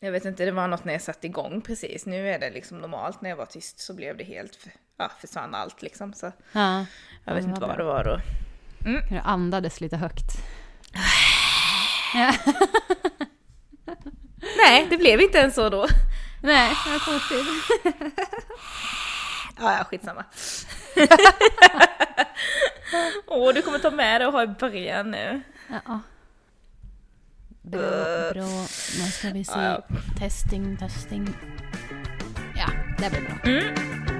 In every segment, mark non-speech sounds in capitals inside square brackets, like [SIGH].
Jag vet inte, det var något när jag satte igång precis. Nu är det liksom normalt. När jag var tyst så blev det helt, för, ja, försvann allt liksom. Så Ja. jag vet inte vad bra. det var då. Du andades lite högt. Ja. [LAUGHS] Nej, det blev inte ens så då. Nej, vad konstigt. Ja, ja, skitsamma. Åh, du kommer ta med det och ha i början nu. Ja. Bra, bra. Nu ska vi se. Testing, testing. Ja, det blir bra.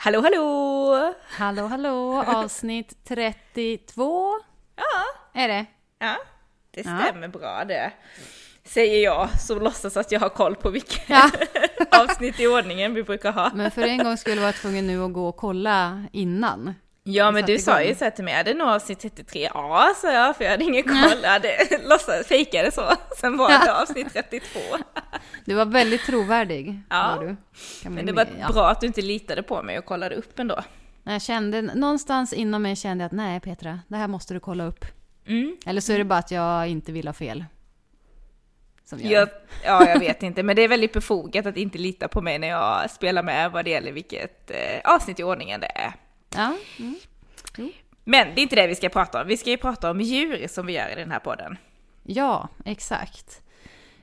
Hallå, hallå! Hallå, hallå. Avsnitt 32 Ja, är det. ja, det Ja. stämmer bra det. Säger jag som låtsas att jag har koll på vilka [LAUGHS] Ja. avsnitt i ordningen vi brukar ha. Men för en gång skulle vara tvungen nu att gå och kolla innan. Ja men du sa ju igång. så här till mig, är det nog avsnitt 33? Ja sa jag, för jag hade ingen koll. Jag [LAUGHS] hade fejkade så. Sen var det avsnitt 32. Du var väldigt trovärdig. Ja. Var du. Kan Men det var ja. bra att du inte litade på mig och kollade upp ändå. Jag kände, någonstans inom mig kände jag att nej Petra, det här måste du kolla upp. Mm. Eller så är det bara att jag inte vill ha fel. Jag, ja, jag vet inte, men det är väldigt befogat att inte lita på mig när jag spelar med vad det gäller vilket eh, avsnitt i ordningen det är. Ja. Mm. Men det är inte det vi ska prata om. Vi ska ju prata om djur som vi gör i den här podden. ja, exakt.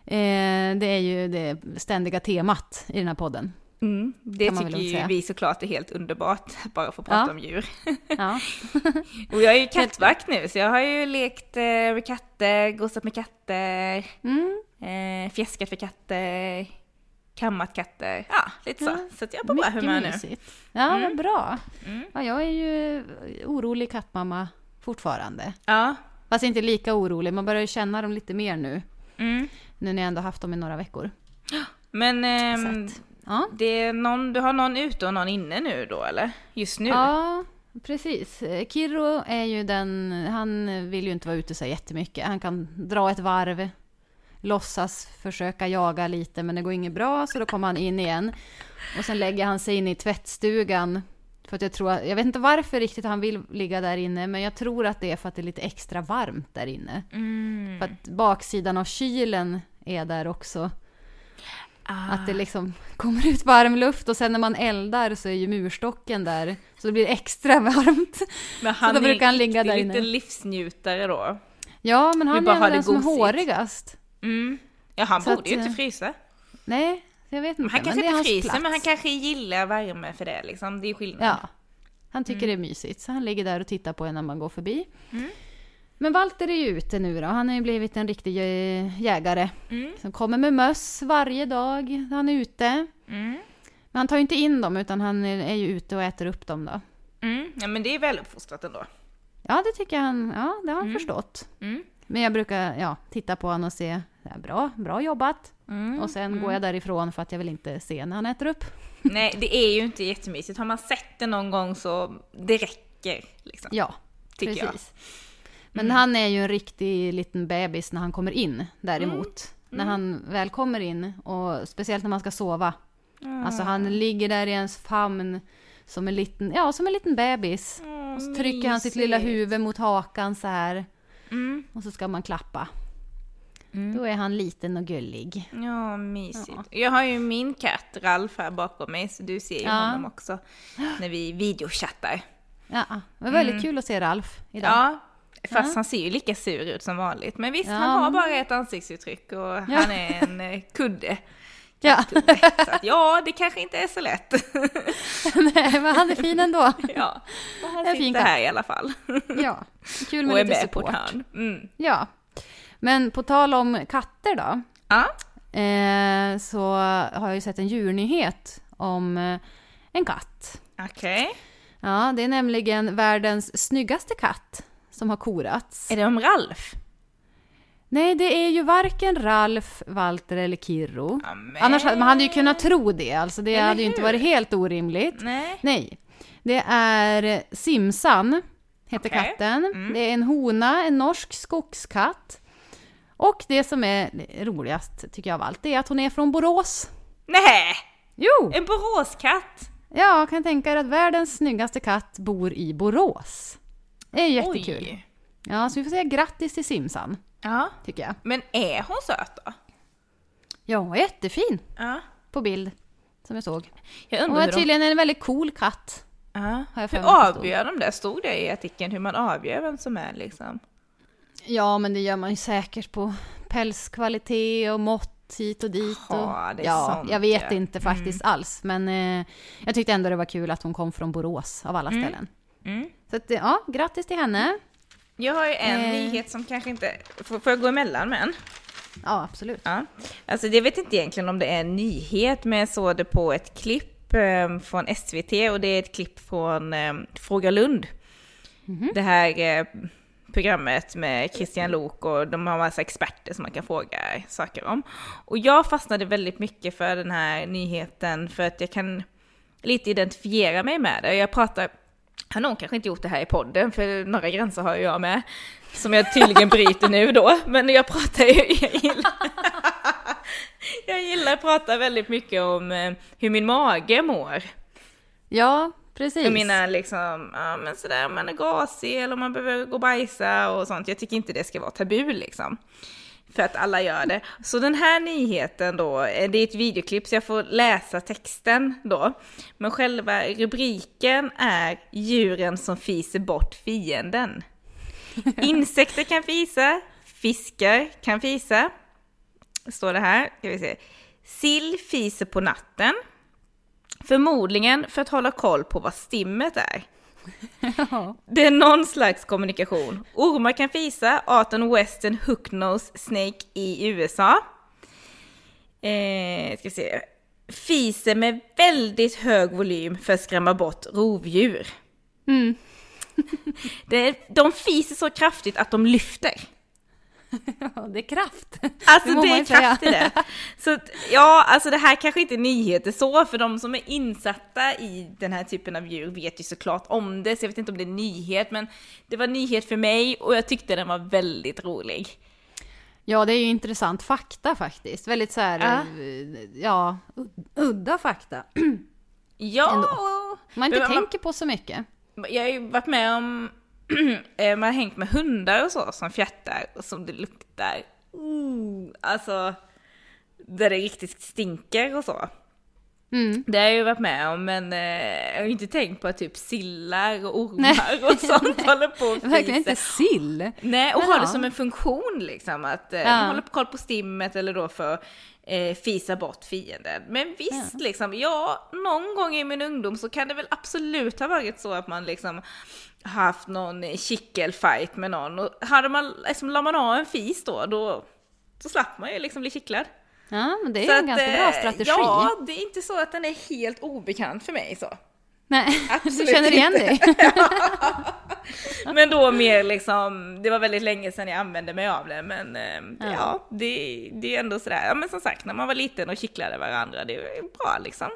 Eh, det är ju det ständiga temat i den här podden. Mm, det tycker ju vi såklart är helt underbart, [LAUGHS] bara att få prata Ja. om djur. [LAUGHS] Ja. [LAUGHS] Och jag är ju kattvakt nu, så jag har ju lekt eh, med katter, gosat med katter, Mm. eh, fjäskat för katter, kammat katter. Ja, lite så. Ja, Så jag är på bra humör nu. mysigt. Ja, Mm. vad bra. Mm. Ja, jag är ju orolig kattmamma fortfarande. Ja. Fast inte lika orolig, man börjar ju känna dem lite mer nu. Mm. Nu när jag ändå haft dem i några veckor. Men ehm, ja. det är någon, du har någon ute och någon inne nu då eller? Just nu? Ja, precis. Kirro är ju den, han vill ju inte vara ute så jättemycket. Han kan dra ett varv, låtsas försöka jaga lite men det går inget bra så då kommer han in igen. Och sen lägger han sig in i tvättstugan. För att jag tror, jag vet inte varför riktigt han vill ligga där inne men jag tror att det är för att det är lite extra varmt där inne. Mm. För att baksidan av kylen är där också. Ah. Att det liksom [LAUGHS] kommer ut varm luft och sen när man eldar så är ju murstocken där. Så det blir extra [LAUGHS] varmt. Men så då brukar han ligga där inne. liten livsnjutare då. Ja, men han är den som är hårigast. Mm. Ja, han Så borde att, ju eh, inte frysa. Nej, jag vet inte. Men han men kanske är inte fryser, men han kanske gillar värme för det liksom. Det är skillnad. Ja. Han tycker Mm. det är mysigt, så han ligger där och tittar på en när man går förbi. Mm. Men Walter är ju ute nu då. Han har ju blivit en riktig eh, jägare. Mm. Som kommer med möss varje dag. Han är ute. Mm. Men han tar ju inte in dem utan han är är ju ute och äter upp dem då. Mm. Ja, men det är väluppfostrat ändå. Ja, det tycker han. Ja, det har han Mm. förstått. Mm. Men jag brukar ja, titta på honom och se, ja, bra, bra jobbat. Mm. Och sen går jag därifrån för att jag vill inte se när han äter upp. Nej, det är ju inte jättemysigt. Har man sett det någon gång så det räcker. Liksom, Ja, tycker jag. precis. Men han är ju en riktig liten bebis när han kommer in däremot. Mm. När han väl kommer in och speciellt när man ska sova. Alltså han ligger där i ens famn som en liten, ja, som en liten bebis. Och så trycker han sitt lilla huvud mot hakan så här. Mm. Och så ska man klappa. Mm. Då är han liten och gullig. Ja, mysigt. Ja. Jag har ju min katt Ralf här bakom mig, så du ser ju Ja. honom också när vi videochattar. Ja, det var väldigt kul att se Ralf idag. Mm. Ja, fast Ja. han ser ju lika sur ut som vanligt. Men visst, han har bara ett ansiktsuttryck och han är en eh, kudde. Ja. Så att, ja, det kanske inte är så lätt. [LAUGHS] Nej, men han är fin ändå. [LAUGHS] ja, och han En fin sitter här i alla fall. [LAUGHS] Ja, kul med och är lite med på ett support. hörn. Mm. Ja. Men på tal om katter då. Ja. Eh, så har jag ju sett en djurnyhet om eh, en katt. Okej. Ja, det är nämligen världens snyggaste katt som har korats. Är det om Ralf? Nej, det är ju varken Ralf, Walter eller Kirro. Amen. Annars hade man hade ju kunnat tro det, alltså det Eller hade ju inte varit helt orimligt. Nej. Nej, det är Simsan, heter Okej. katten. Mm. Det är en hona, en norsk skogskatt. Och det som är roligast, tycker jag av allt, det är att hon är från Borås. Nej! Jo! En Boråskatt! Ja, kan tänka er att världens snyggaste katt bor i Borås. Det är jättekul. Oj. Ja, så vi får säga grattis till Simsan, Ja. tycker jag. Men är hon söt då? Ja, jättefin Ja. på bild, som jag såg. Jag Hon är hur de... tydligen en väldigt cool katt. Ja. har jag Hur avgör de det? Stod det i artikeln hur man avgör vem som är liksom? Ja, men det gör man ju säkert på pälskvalitet och mått hit och dit. Och... Är ja, sånt, jag vet ja. Mm. inte faktiskt alls, men eh, jag tyckte ändå det var kul att hon kom från Borås av alla ställen. Mm. Så att, ja, grattis till henne. Jag har ju en Eh. nyhet som kanske inte... Får, får jag gå emellan med en? Ja, absolut. Ja. Alltså jag vet inte egentligen om det är en nyhet, men jag såg det på ett klipp eh, från SVT och det är ett klipp från eh, Fråga Lund. Det här eh, programmet med Christian Lok och de har massa experter som man kan fråga saker om. Och jag fastnade väldigt mycket för den här nyheten för att jag kan lite identifiera mig med det. Jag pratar, har nog kanske inte gjort det här i podden, för några gränser har jag med. Som jag tydligen bryter nu då, men jag pratar ju, jag gillar, jag gillar att prata väldigt mycket om eh, hur min mage mår. Ja, precis. Jag menar liksom, ja men sådär, man är gasig eller man behöver gå och bajsa och sånt. Jag tycker inte det ska vara tabu liksom. För att alla gör det. Så den här nyheten då, eh, det är ett videoklipp så jag får läsa texten då. Men själva rubriken är djuren som fiser bort fienden. [LAUGHS] Insekter kan fisa, fiskar kan fisa. Står det här, ska vi se. Sill fiser på natten. Förmodligen för att hålla koll på vad stimmet är. [LAUGHS] Ja. Det är någon slags kommunikation. Ormar kan fisa, arten Western Hooknose Snake i USA. Eh, ska se. Fiser med väldigt hög volym för att skrämma bort rovdjur. Mm. [LAUGHS] Det, de fiser så kraftigt att de lyfter. Det är kraft. Alltså det är kraft i det. Så ja, alltså det här kanske inte är nyheter så, för de som är insatta i den här typen av djur vet ju såklart om det, så jag vet inte om det är nyhet, men det var nyhet för mig och jag tyckte den var väldigt rolig. Ja, det är ju intressant fakta faktiskt. Väldigt så här, Ja. eh, ja, ud- udda fakta. Ja, Man inte Men tänker på så mycket. jag har ju varit med om, eh, [CLEARS THROAT] man har hängt med hundar och så som fjättar och som det luktar, oh, alltså, där det riktigt stinker och så. Mm. Det har jag ju varit med om, men eh, jag har inte tänkt på att typ sillar och ormar och sånt [LAUGHS] håller på och Verkligen inte sill. Nej, och Men har ja. det som en funktion liksom, att eh, Ja. man håller på koll på stimmet eller då för eh, fisa bort fienden. Men visst, liksom, ja, någon gång i min ungdom så kan det väl absolut ha varit så att man liksom haft någon kickelfight med någon och hade man, liksom, la man av en fis då, då, då slapp man ju liksom bli kittlad. Ja, men det är Så ju en ganska bra eh, strategi. Ja, det är inte så att den är helt obekant för mig så. Nej, [LAUGHS] du absolut känner igen dig. [LAUGHS] Men då mer liksom, det var väldigt länge sedan jag använde mig av det, men eh, ja, Ja. det, det är ändå sådär, ja men som sagt när man var liten och kittlade varandra, det är bra liksom.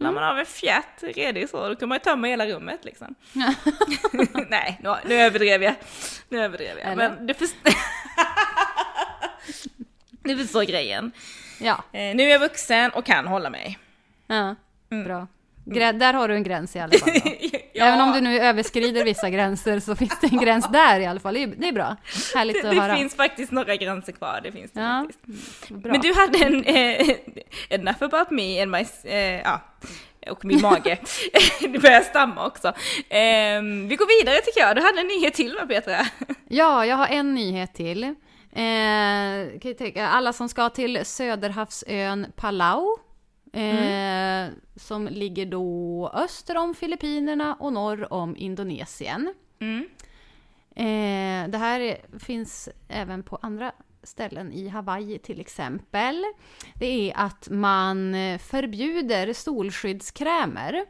La man av en fjärt redig så, då kan man ju tömma hela rummet liksom. [LAUGHS] Nej, nu, nu överdrev jag. Nu överdrev jag. Eller? Men du förstår... [LAUGHS] du förstår grejen. Ja, Eh, nu är jag vuxen och kan hålla mig. ja Mm. bra. Grä- där har du en gräns i alla fall. [LAUGHS] Ja, Även om du nu överskrider vissa gränser så finns det en gräns där i alla fall. Det är, det bra. Härligt det, att det höra. finns faktiskt några gränser kvar, det finns det Ja, faktiskt. bra. Men du hade en, eh, [LAUGHS] enough about me and my, eh, ja, och min mage. [LAUGHS] det börjar stamma också. Eh, vi går vidare tycker jag, du hade en nyhet till va Petra? [LAUGHS] Ja, jag har en nyhet till. Eh, alla som ska till Söderhavsön Palau. Eh, Som ligger då öster om Filippinerna och norr om Indonesien. Mm. Eh, det här är- finns även på andra ställen i Hawaii till exempel. Det är att man förbjuder solskyddskrämer.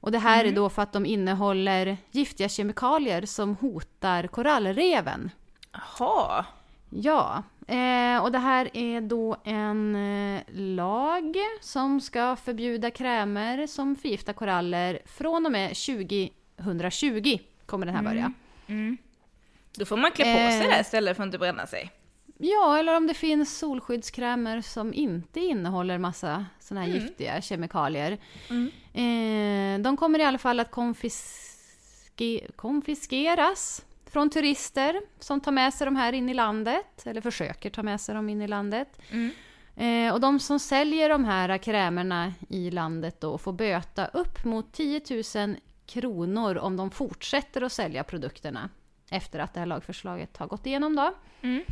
Och det här är då för att de innehåller giftiga kemikalier som hotar korallreven. Jaha, Ja, eh, och det här är då en eh, lag som ska förbjuda krämer som förgiftar koraller från och med 2020 kommer den här börja. Mm. Då får man klä på sig Eh. det istället för att inte bränna sig. Ja, eller om det finns solskyddskrämer som inte innehåller massa såna här Mm. giftiga kemikalier. Eh, de kommer i alla fall att konfiske- konfiskeras från turister som tar med sig de här in i landet, eller försöker ta med sig dem in i landet. Mm. Eh, och de som säljer de här krämerna i landet då får böta upp mot 10 000 kronor om de fortsätter att sälja produkterna efter att det här lagförslaget har gått igenom då. Mm.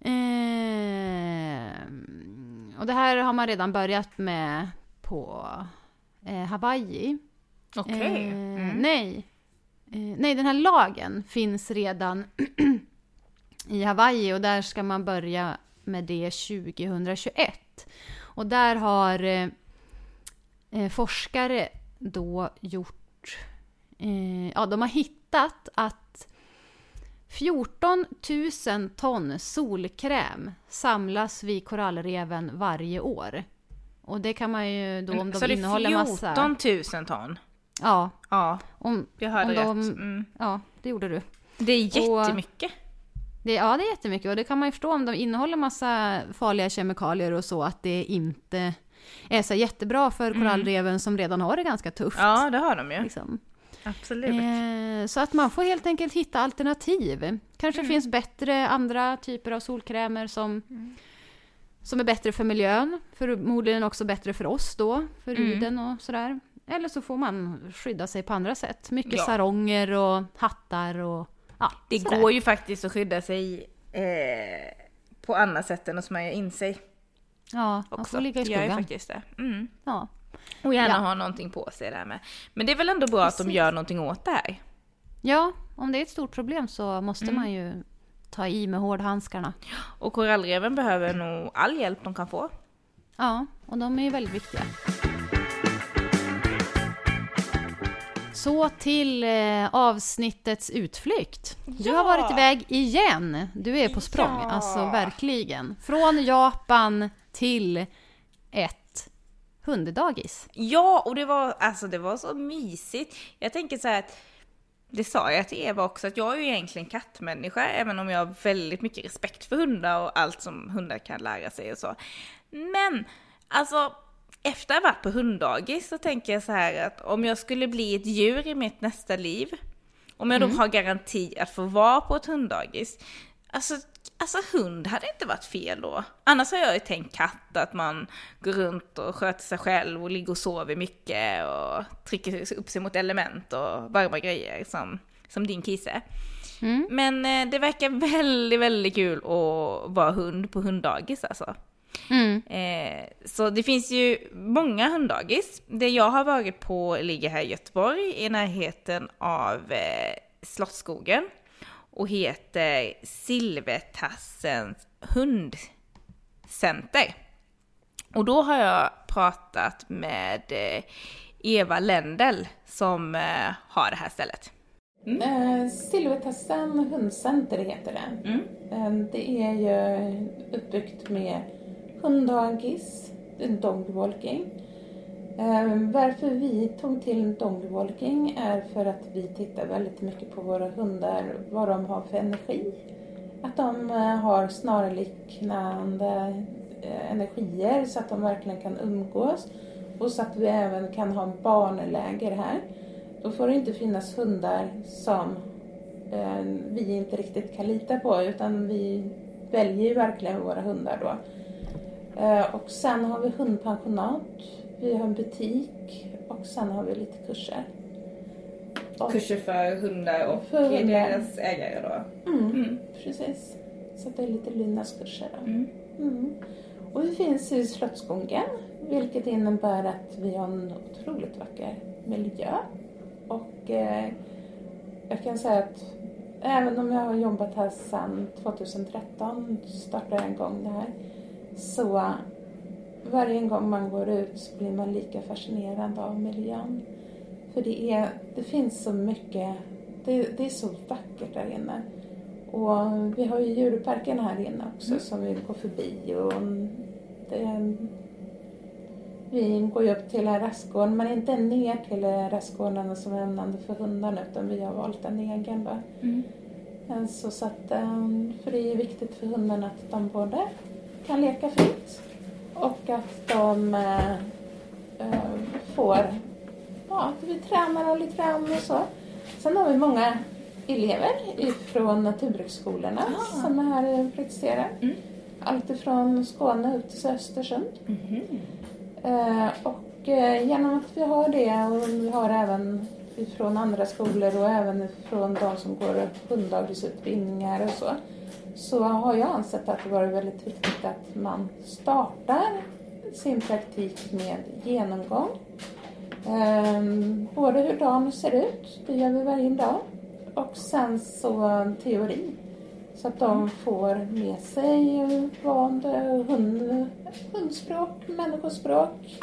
Eh, och det här har man redan börjat med på eh, Hawaii. Okej. Eh, Mm. Nej. Eh, nej, den här lagen finns redan [CLEARS THROAT] i Hawaii och där ska man börja med det 2021. Och där har eh, eh, forskare då gjort... Eh, ja, de har hittat att 14 000 ton solkräm samlas vid korallreven varje år. Och det kan man ju då om Så de det innehåller är massa... 14 000 ton? Ja, Ja, om, jag hörde rätt. de, Mm. Ja, det gjorde du. Det är Och- jättemycket. Det, ja, det är jättemycket och det kan man ju förstå om de innehåller massa farliga kemikalier och så att det inte är så jättebra för korallreven som redan har det ganska tufft. Mm. Ja, det har de ju. Liksom. Absolut. Eh, så att man får helt enkelt hitta alternativ. Kanske Mm. finns bättre andra typer av solkrämer som, Mm. som är bättre för miljön. Förmodligen också bättre för oss då, för Mm. huden och sådär. Eller så får man skydda sig på andra sätt. Mycket Ja. saronger och hattar och ja, Det sådär. går ju faktiskt att skydda sig eh, på annat sätt än att smörja in sig Ja, man också. får ligga i Det gör ju skuggan. faktiskt det. Mm. Ja. Och gärna Ja. ha någonting på sig där med. Men det är väl ändå bra att de Precis. gör någonting åt det här. ja, om det är ett stort problem så måste Mm. man ju ta i med hårdhandskarna. Och korallreven behöver nog all hjälp de kan få. Ja, och de är ju väldigt viktiga. Så till eh, avsnittets utflykt. Du har Ja. varit iväg igen. Du är på språng, Ja. alltså verkligen. Från Japan till ett hunddagis. Ja, och det var, alltså det var så mysigt. Jag tänker så här att, det sa jag till Eva också, att jag är ju egentligen kattmänniska, även om jag har väldigt mycket respekt för hundar och allt som hundar kan lära sig och så. Men, alltså, efter att ha varit på hunddagis så tänker jag så här att om jag skulle bli ett djur i mitt nästa liv, om jag då har garanti att få vara på ett hunddagis, alltså, alltså hund hade inte varit fel då. Annars har jag ju tänkt katt, att man går runt och sköter sig själv och ligger och sover mycket och trycker upp sig mot element och varma grejer som, som din kisse. Mm. Men eh, det verkar väldigt, väldigt kul att vara hund på hunddagis alltså. Mm. Eh, så det finns ju många hunddagis. Det jag har varit på ligger här i Göteborg i närheten av eh, Slottsskogen och heter Silvertassens hundcenter. Och då har jag pratat med eh, Eva Lendel som eh, har det här stället. Eh, Silvertassen hundcenter heter det. Mm. Eh, det är ju uppbyggt med hunddagis, dogwalking. Ehm, varför vi tog till dogwalking är för att vi tittar väldigt mycket på våra hundar, vad de har för energi. Att de eh, har snarliknande eh, energier så att de verkligen kan umgås och så att vi även kan ha barnläger här. Då får det inte finnas hundar som eh, vi inte riktigt kan lita på utan vi väljer ju verkligen våra hundar då. Eh, och sen har vi hundpensionat, vi har en butik och sen har vi lite kurser. Och, Kurser för hundar och För hundar. deras ägare då. Mm, Mm. Precis. Så det är lite lydnadskurser då. Mm. Mm. Och vi finns i Slottsskogen, vilket innebär att vi har en otroligt vacker miljö. Och eh, jag kan säga att även om jag har jobbat här sedan 2013, startade jag igång det här, så varje gång man går ut så blir man lika fascinerad av miljön. För det, är, det finns så mycket, det, det är så vackert där inne. Och vi har ju djurparken här inne också som vi går förbi och det, vi går ju upp till rastgården men inte ner till rastgården som är ämnande för hundarna utan vi har valt en egen då. Mm. Så, så att, eh, för det är viktigt för hundarna att de både kan leka fritt och att de eh, eh, får, ja, att vi tränar och lite grann och så. Sen har vi många elever ifrån naturbruksskolorna Ah. som är här och praktiserar. Mm. Allt ifrån Skåne ut till Östersund. Mhm. Eh, och eh, genom att vi har det och vi har även från andra skolor och även från de som går hunddagisutbildningar och så. Så har jag ansett att det varit väldigt viktigt att man startar sin praktik med genomgång. Eh, både hur dagen ser ut, det gör vi varje dag. Och sen så teori. Så att de får med sig vad hund, hundspråk, människospråk,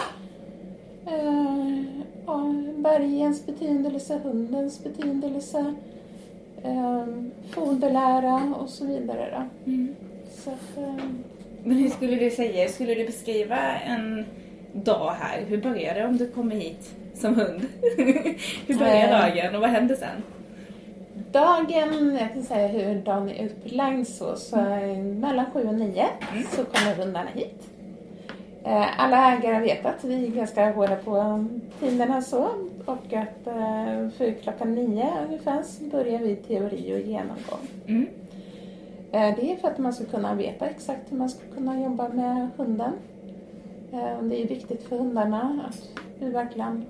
eh, bergens betydelse, hundens betydelse, eh, foderlära och så vidare. Mm. Så att, eh, Men hur skulle du säga, skulle du beskriva en dag här? Hur börjar det om du kommer hit som hund? [LAUGHS] hur börjar Eh. dagen och vad händer sen? dagen, jag kan säga hur dagen är upplagd så, så mellan sju och nio så kommer hundarna hit. Eh, Alla ägare vet att vi är ganska hårda på tiderna så och att eh, för klockan nio ungefär så börjar vi teori och genomgång. Mm. Eh, Det är för att man ska kunna veta exakt hur man ska kunna jobba med hunden. Eh, Det är viktigt för hundarna att vi verkligen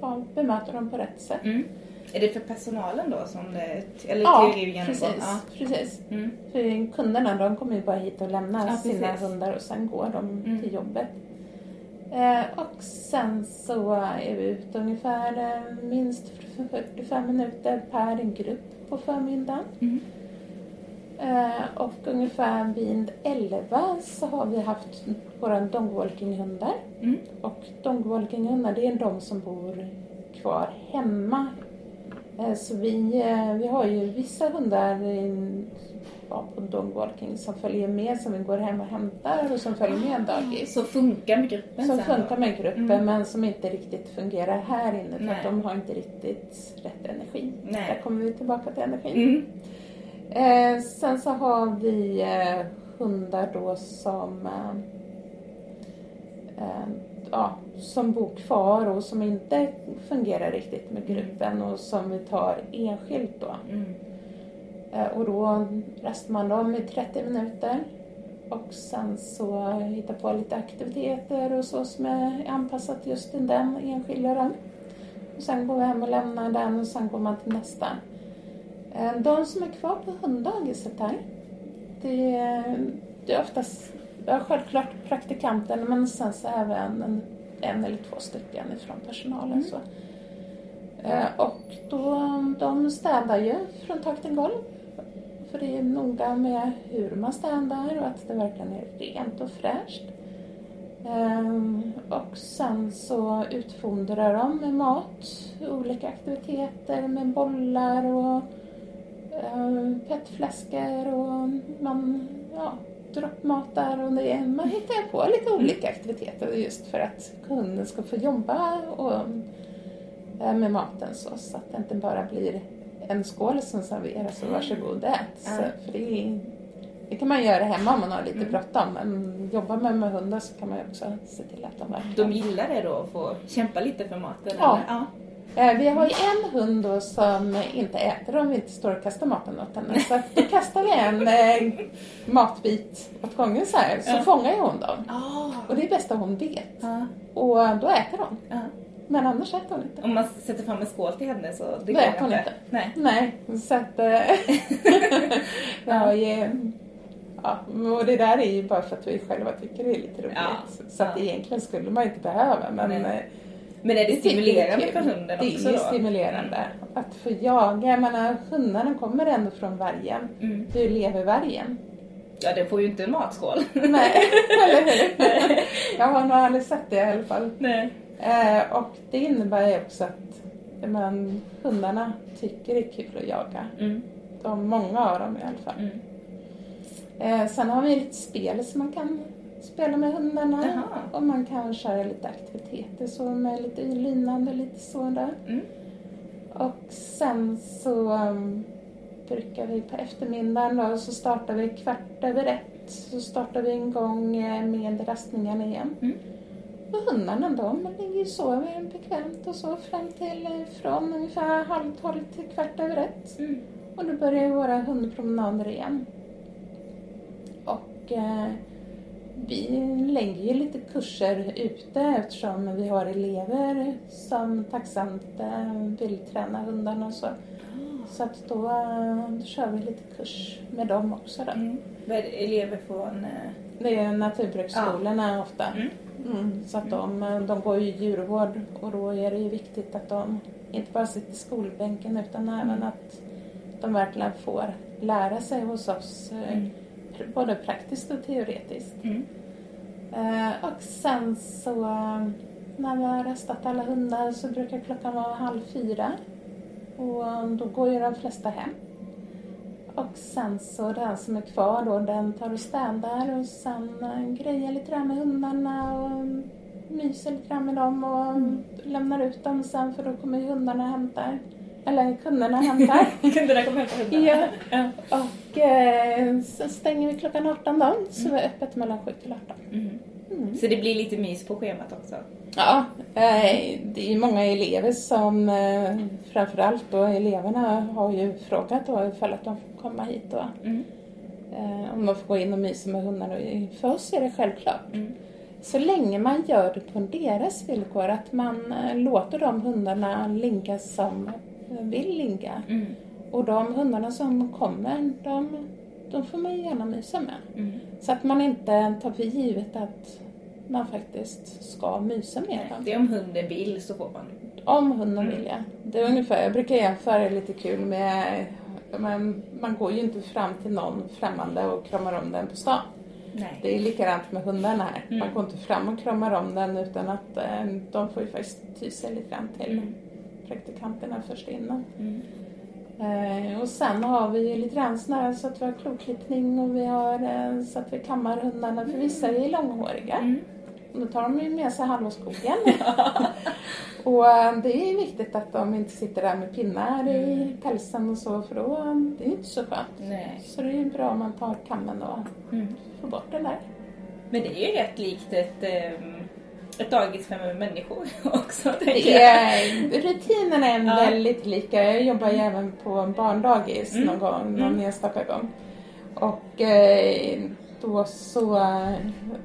ja, bemöter dem på rätt sätt. Mm. Är det för personalen då som det, eller Ja, teori och precis. Ja. precis. Mm. För kunderna de kommer ju bara hit och lämnar Ja, sina hundar och sen går de Mm. till jobbet. Eh, och sen så är vi ute ungefär eh, minst 45 minuter per grupp på förmiddagen. Mm. Eh, och ungefär vid 11 så har vi haft våra dogwalking-hundar. Mm. Och dogwalking-hundar det är de som bor kvar hemma. Så vi, vi har ju vissa hundar i- ja, på dogwalking som följer med, som vi går hem och hämtar och som följer med dagis. Så funkar med gruppen Som funkar med gruppen Mm. men som inte riktigt fungerar här inne för Nej. att de har inte riktigt rätt energi. Nej. Där kommer vi tillbaka till energin. Mm. Eh, sen så har vi eh, hundar då som eh, eh, ja, som bor kvar och som inte fungerar riktigt med gruppen och som vi tar enskilt då. Mm. Eh, och då rastar man dem i 30 minuter och sen så hittar på lite aktiviteter och så som är anpassat just till den enskilda då. Och sen går vi hem och lämnar den och sen går man till nästa. Eh, De som är kvar på hunddagiset här, det är, det är oftast, ja, självklart praktikanten men sen så även en, en eller två stycken ifrån personalen. Så. Eh, Och då, de städar ju från tak till golv. För det är noga med hur man städar och att det verkligen är rent och fräscht. Ehm, och sen så utfodrar de med mat, olika aktiviteter med bollar och ehm, petflaskor och man ja, droppmatar och det, man hittar på lite olika aktiviteter just för att kunden ska få jobba och, eh, med maten så, så att det inte bara blir en skål som serveras och varsågod ät. Så, för det, det kan man göra hemma om man har lite bråttom men jobbar man med hundar så kan man också se till att de verkligen De gillar det då, att få kämpa lite för maten? Ja. Ja. Eh, Vi har ju en hund då som inte äter om vi inte står och kastar maten åt henne. Så då kastar vi en eh, matbit åt gången så här, så Ja. fångar ju hon dem. Ah. Och det är det bästa hon vet. Ja. Och då äter hon. Ja. Men annars äter hon inte. Om man sätter fram en skål till henne så det Då går äter hon inte. Nej. Nej, så att... eh, [LAUGHS] ja, ja, ja, och det där är ju bara för att vi själva tycker det är lite roligt. Ja. Så att Ja. egentligen skulle man inte behöva men Nej. eh, Men är det, stimulerande för hunden Det också är ju då? stimulerande att få jaga. Jag menar, hundarna kommer ändå från vargen. Mm. Hur lever vargen? Ja, den får ju inte en matskål. Nej, [LAUGHS] eller hur? Jag har nog aldrig sett det i alla fall. Nej. Eh, och det innebär ju också att men, hundarna tycker det är kul att jaga. Mm. De, många av dem i alla fall. Mm. Eh, sen har vi lite spel som man kan spela med hundarna. Jaha. Och man kan köra lite aktiviteter så med lite lydnad och lite sådär. Mm. Och sen så um, brukar vi på eftermiddagen då, så startar vi kvart över ett. Så startar vi igång eh, med rastningarna igen. Mm. Och hundarna de ligger och sover bekvämt och så fram till eh, från ungefär halv tolv till kvart över ett. Mm. Och då börjar våra hundpromenader igen. Och eh, vi lägger ju lite kurser ute eftersom vi har elever som tacksamt eh, vill träna hundarna och så. Så att då, eh, då kör vi lite kurs med dem också då. Mm. Elever från... eh, Det är naturbrukssskolorna ofta. Mm. Mm, så att de, de går ju djurvård och då är det ju viktigt att de inte bara sitter i skolbänken utan även att de verkligen får lära sig hos oss eh, Mm. både praktiskt och teoretiskt. Mm. Eh, och sen så eh, när vi har rastat alla hundar så brukar klockan vara halv fyra och eh, då går ju de flesta hem. Och sen så den som är kvar då den tar och städar och sen eh, grejer lite grann med hundarna och myser lite grann med dem och lämnar ut dem sen för då kommer ju hundarna och hämtar. Eller kunderna hämtar. [LAUGHS] Kunderna kommer på hundarna. Ja. ja. och eh, sen stänger vi klockan 18 då så vi är öppet mellan 7 till 18. Mm. Mm. Så det blir lite mys på schemat också? Ja, eh, det är många elever som, eh, framförallt då eleverna har ju frågat då ifall att de får komma hit då. Mm. Eh, Om de får gå in och mysa med hundarna. För oss är det självklart. Mm. Så länge man gör det på deras villkor, att man låter de hundarna linka som vill linka. Mm. Och de hundarna som kommer, de, de får man gärna mysa med. Mm. Så att man inte tar för givet att man faktiskt ska mysa med dem. det är om hunden vill så får man. Om hunden Mm. vill ja. Det är ungefär, jag brukar jämföra det lite kul med, man, man går ju inte fram till någon främmande och kramar om den på stan. Nej. Det är likadant med hundarna här. Mm. Man går inte fram och kramar om den utan att eh, de får ju faktiskt ty sig lite grann till Mm. praktikanterna först innan. Mm. Eh, och sen har vi ju lite grann sån här så att vi har kloklippning och vi har eh, så att vi kammar hundarna för vissa är långhåriga. Mm. Då tar de ju med sig halva skogen. [LAUGHS] och eh, det är viktigt att de inte sitter där med pinnar i Mm. pälsen och så för då eh, det är inte så skönt. Nej. Så det är ju bra om man tar kammen och Mm. får bort den där. Men det är ju rätt likt ett, ehm, ett dagis för människor [LAUGHS] också, Det är, rutinerna är Ja. väldigt lika. Jag jobbar ju även på barndagis Mm. någon gång, någon Mm. enstaka gång. Och eh, då så, eh,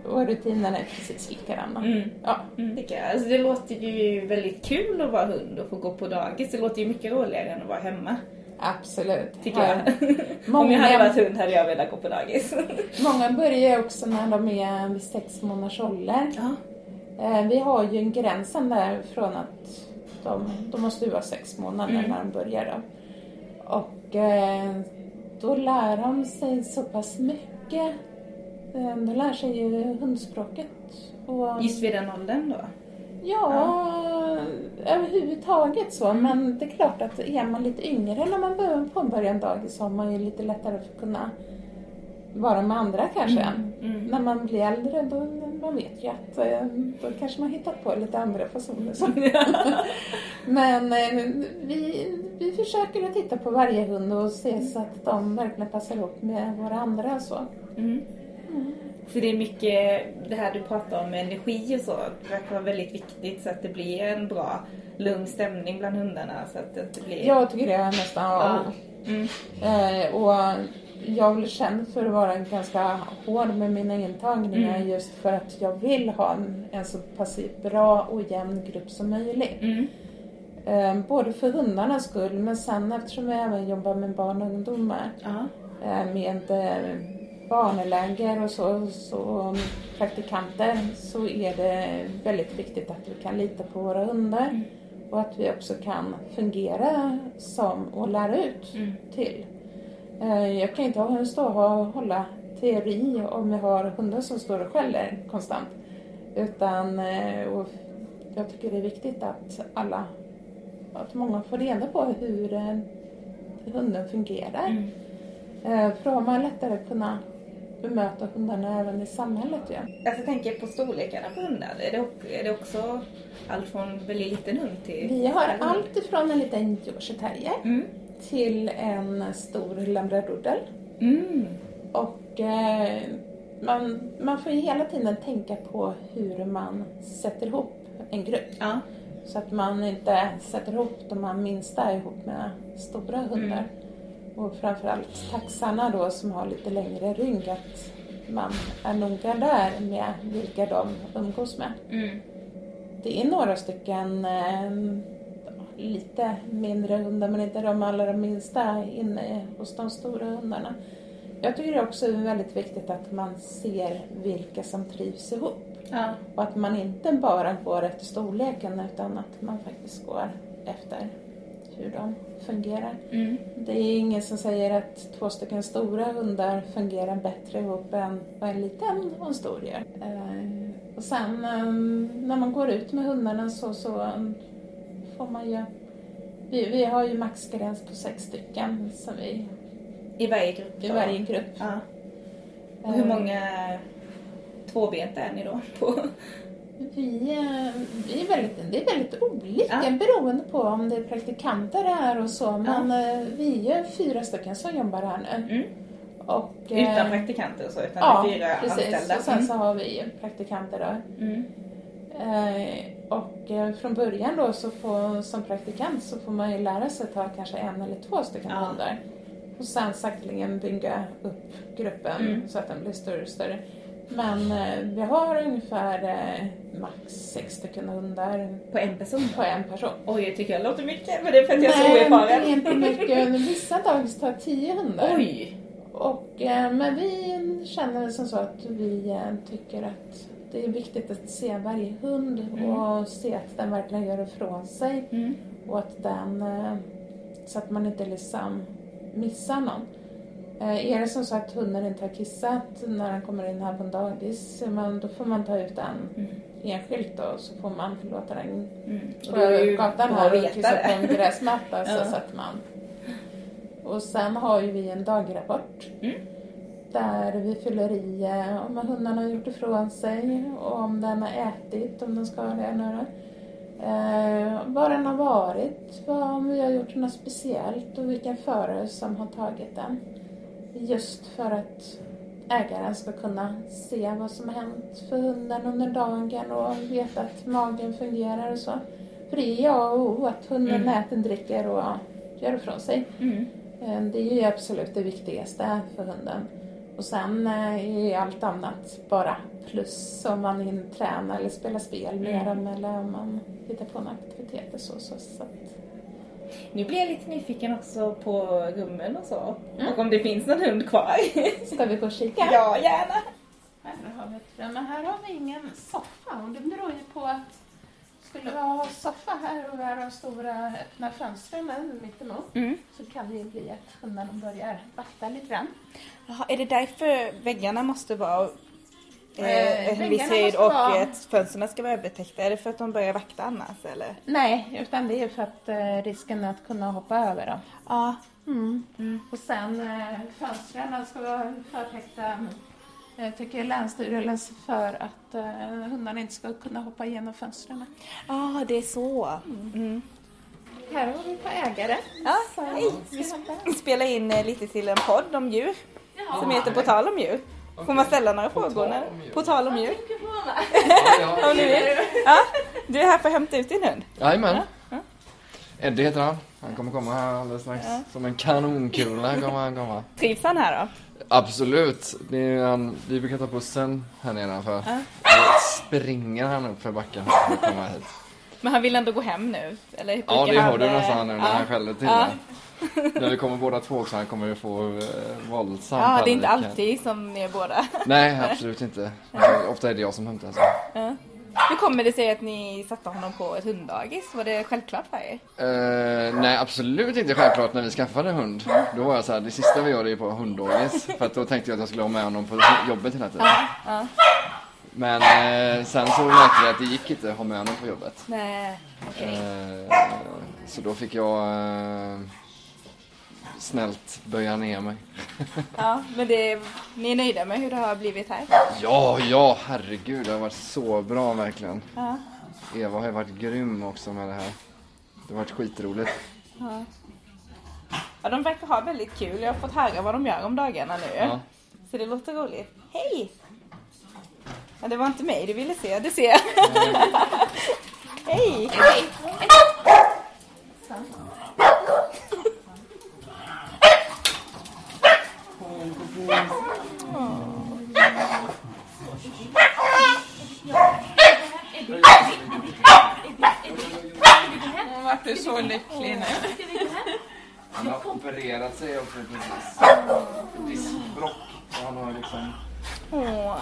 och rutinerna precis likadana. Mm. Ja. Mm, jag. Alltså, det låter ju väldigt kul att vara hund och få gå på dagis. Det låter ju mycket roligare än att vara hemma, Absolut. tycker Ja. jag. [LAUGHS] Många, Om jag hade varit hund hade jag velat gå på dagis. [LAUGHS] många börjar också när de är vid sex månaders ålder. Ja. Eh, vi har ju en gränsen där från att de, de måste vara sex månader Mm. när de börjar då. Och eh, då lär de sig så pass mycket. Eh, de lär sig ju hundspråket. Och, Just vid den åldern då? Ja, överhuvudtaget så. Mm. Men det är klart att är man lite yngre när man börjar påbörja en dagis så har man ju lite lättare för att kunna vara med andra kanske. Mm. När man blir äldre då man vet ju att eh, då kanske man hittat på lite andra fasoner. [LAUGHS] Men eh, vi, vi försöker att titta på varje hund och se så att de verkligen passar ihop med våra andra så. Mm. Så det är mycket det här du pratar om med energi och så. Det verkar vara väldigt viktigt så att det blir en bra lugn stämning bland hundarna. Så att det blir... Jag tycker det är nästan Ja. Mm. Eh, och jag är väl känd för att vara ganska hård med mina intagningar Mm. just för att jag vill ha en, en så pass bra och jämn grupp som möjligt. Mm. Eh, både för hundarnas skull men sen eftersom jag även jobbar med barn och ungdomar eh, med barneläger och så, så praktikanter så är det väldigt viktigt att vi kan lita på våra hundar Mm. och att vi också kan fungera som och lära ut Mm. till. Eh, Jag kan inte ha- stå och hålla teori om jag har hundar som står och skäller konstant. Utan eh, och jag tycker det är viktigt att alla, att många får reda på hur, eh, hunden fungerar. Mm. För då har man lättare att kunna bemöta hundarna även i samhället ju. Alltså jag tänker på storlekarna på hundar. Är det, är det också allt från väldigt liten hund till... Vi har allt ifrån en liten Yorkshire Mm. till en stor labradoodle. Mm. Och eh, man, man får ju hela tiden tänka på hur man sätter ihop en grupp. Ja. Så att man inte sätter ihop de här minsta ihop med stora hundar. Och framförallt taxarna då som har lite längre rygg, att man är noga där med vilka de umgås med. Mm. Det är några stycken eh, lite mindre hundar, men inte de allra minsta inne hos de stora hundarna. Jag tycker det också är väldigt viktigt att man ser vilka som trivs ihop. Ja. Och att man inte bara går efter storleken utan att man faktiskt går efter hur de fungerar. Mm. Det är ingen som säger att två stycken stora hundar fungerar bättre ihop än vad en liten och en stor gör. Eh, och sen eh, när man går ut med hundarna så, så eh, får man ju... Vi, vi har ju maxgräns på sex stycken som vi, I varje grupp? i varje grupp. Ja. Och hur Eh, många tvåbenta är ni då på? Vi, vi är väldigt, det är väldigt olika Ja. beroende på om det är praktikanter här och så. Men eh, vi är fyra stycken som jobbar här nu. Mm. Och, eh, Utan praktikanter och så, utan Ja, fyra precis. anställda? Och sen så har vi praktikanter då. Mm. Eh, och från början då så får, som praktikant så får man ju lära sig att ta kanske en eller två stycken Ja. Och sen sakteligen bygga upp gruppen Mm. så att den blir större och större. Men eh, vi har ungefär eh, max sex stycken hundar På en person? på en person. Oj, jag tycker jag låter mycket, men det är för att jag är så Nej, oerfaren. är inte mycket. Vissa dagis tar tio hundar. Oj! Och, eh, men vi känner som så att vi tycker att det är viktigt att se varje hund Mm. och se att den verkligen gör ifrån sig. Mm. Och att den, så att man inte liksom missar någon. Eh, Är det som så att hunden inte har kissat när den kommer in här på en dagis, men då får man ta ut den Mm. enskilt då, så får man låta den Mm. på det gatan här och kissa på en det. gräsmatta så Ja. sätter man. Och sen har ju vi en dagrapport Mm. där vi fyller i eh, om hunden har gjort ifrån sig och om den har ätit, om den ska det nu då. Eh, var den har varit, vad, om vi har gjort något speciellt och vilken förare som har tagit den. Just för att ägaren ska kunna se vad som har hänt för hunden under dagen och veta att magen fungerar och så. För det är ja och O att hunden Mm. äter, dricker och gör ifrån sig. Mm. Eh, Det är ju absolut det viktigaste för hunden. Och sen eh, är allt annat bara plus om man hinner träna eller spela spel med Mm. dem eller om man hittar på några aktiviteter så. så, så. Nu blir jag lite nyfiken också på rummen och så. Mm. Och om det finns någon hund kvar. [LAUGHS] Ska vi gå och kika? ja, gärna! Här har vi men här har vi ingen soffa och det beror ju på att skulle vi ha soffa här och vi har stora öppna fönstren mittemot Mm. så kan det ju bli att hundarna börjar vakta lite grann. Jaha, är det därför väggarna måste vara Eh, eh, en viss höjd och vara- att fönstren ska vara övertäckta? Är det för att de börjar vakta annars eller? Nej, utan det är för att eh, risken är att kunna hoppa över dem. Ja. Mm. Mm. Och sen eh, fönstren ska vara förtäckta tycker Länsstyrelsen för att eh, hundarna inte ska kunna hoppa igenom fönstren. ah, det är så. Mm. Här har vi på ägare. Ja, Så, hej. Vi spelar in eh, lite till en podd om djur. Som heter På tal om djur. Får man ställa några På frågor? tal. På tal om djur. Ja, Om du vill. Ja, du är här för att hämta ut din hund. Jajamän. Ja, Eddie heter han. Han kommer komma här alldeles strax. Som en kanonkula kommer han komma. Trivs han här då? Absolut. Det är, han, vi brukar ta bussen här nedanför. Ja. Då springer han upp för backen för att komma hit. Men han vill ändå gå hem nu? Eller Ja, det han, hör du eh, nästan nu när ja. han skäller till Ja. När vi kommer båda två han kommer ju få eh, våldsam Ja, det är inte alltid som ni är båda. Nej, absolut inte. Ofta är det jag som hämtar. Så. Ja. Hur kommer det sig att ni satte honom på ett hunddagis? Var det självklart för er? Eh, nej, absolut inte självklart när vi skaffade hund. Då var jag så här, det sista vi gör är på hunddagis. [LAUGHS] För att då tänkte jag att jag skulle ha med honom på jobbet hela tiden. Ja. Men eh, sen så märkte jag att det gick inte att ha med honom på jobbet. Nej, okej. Eh, så då fick jag... Snällt böja ner mig. Ja, men det, ni är nöjda med hur det har blivit här? Ja, ja, herregud, det har varit så bra verkligen. Ja. Eva har ju varit grym också med det här. Det har varit skitroligt. Ja, de verkar ha väldigt kul. Jag har fått höra vad de gör om dagarna nu. Ja. Så det låter roligt. Hej! Ja, det var inte mig du ville se, det ser jag. [LAUGHS] Hej! Hon vart du så lycklig nu. Han har opererat sig också precis. Diskbråck. Så han har liksom... Åh.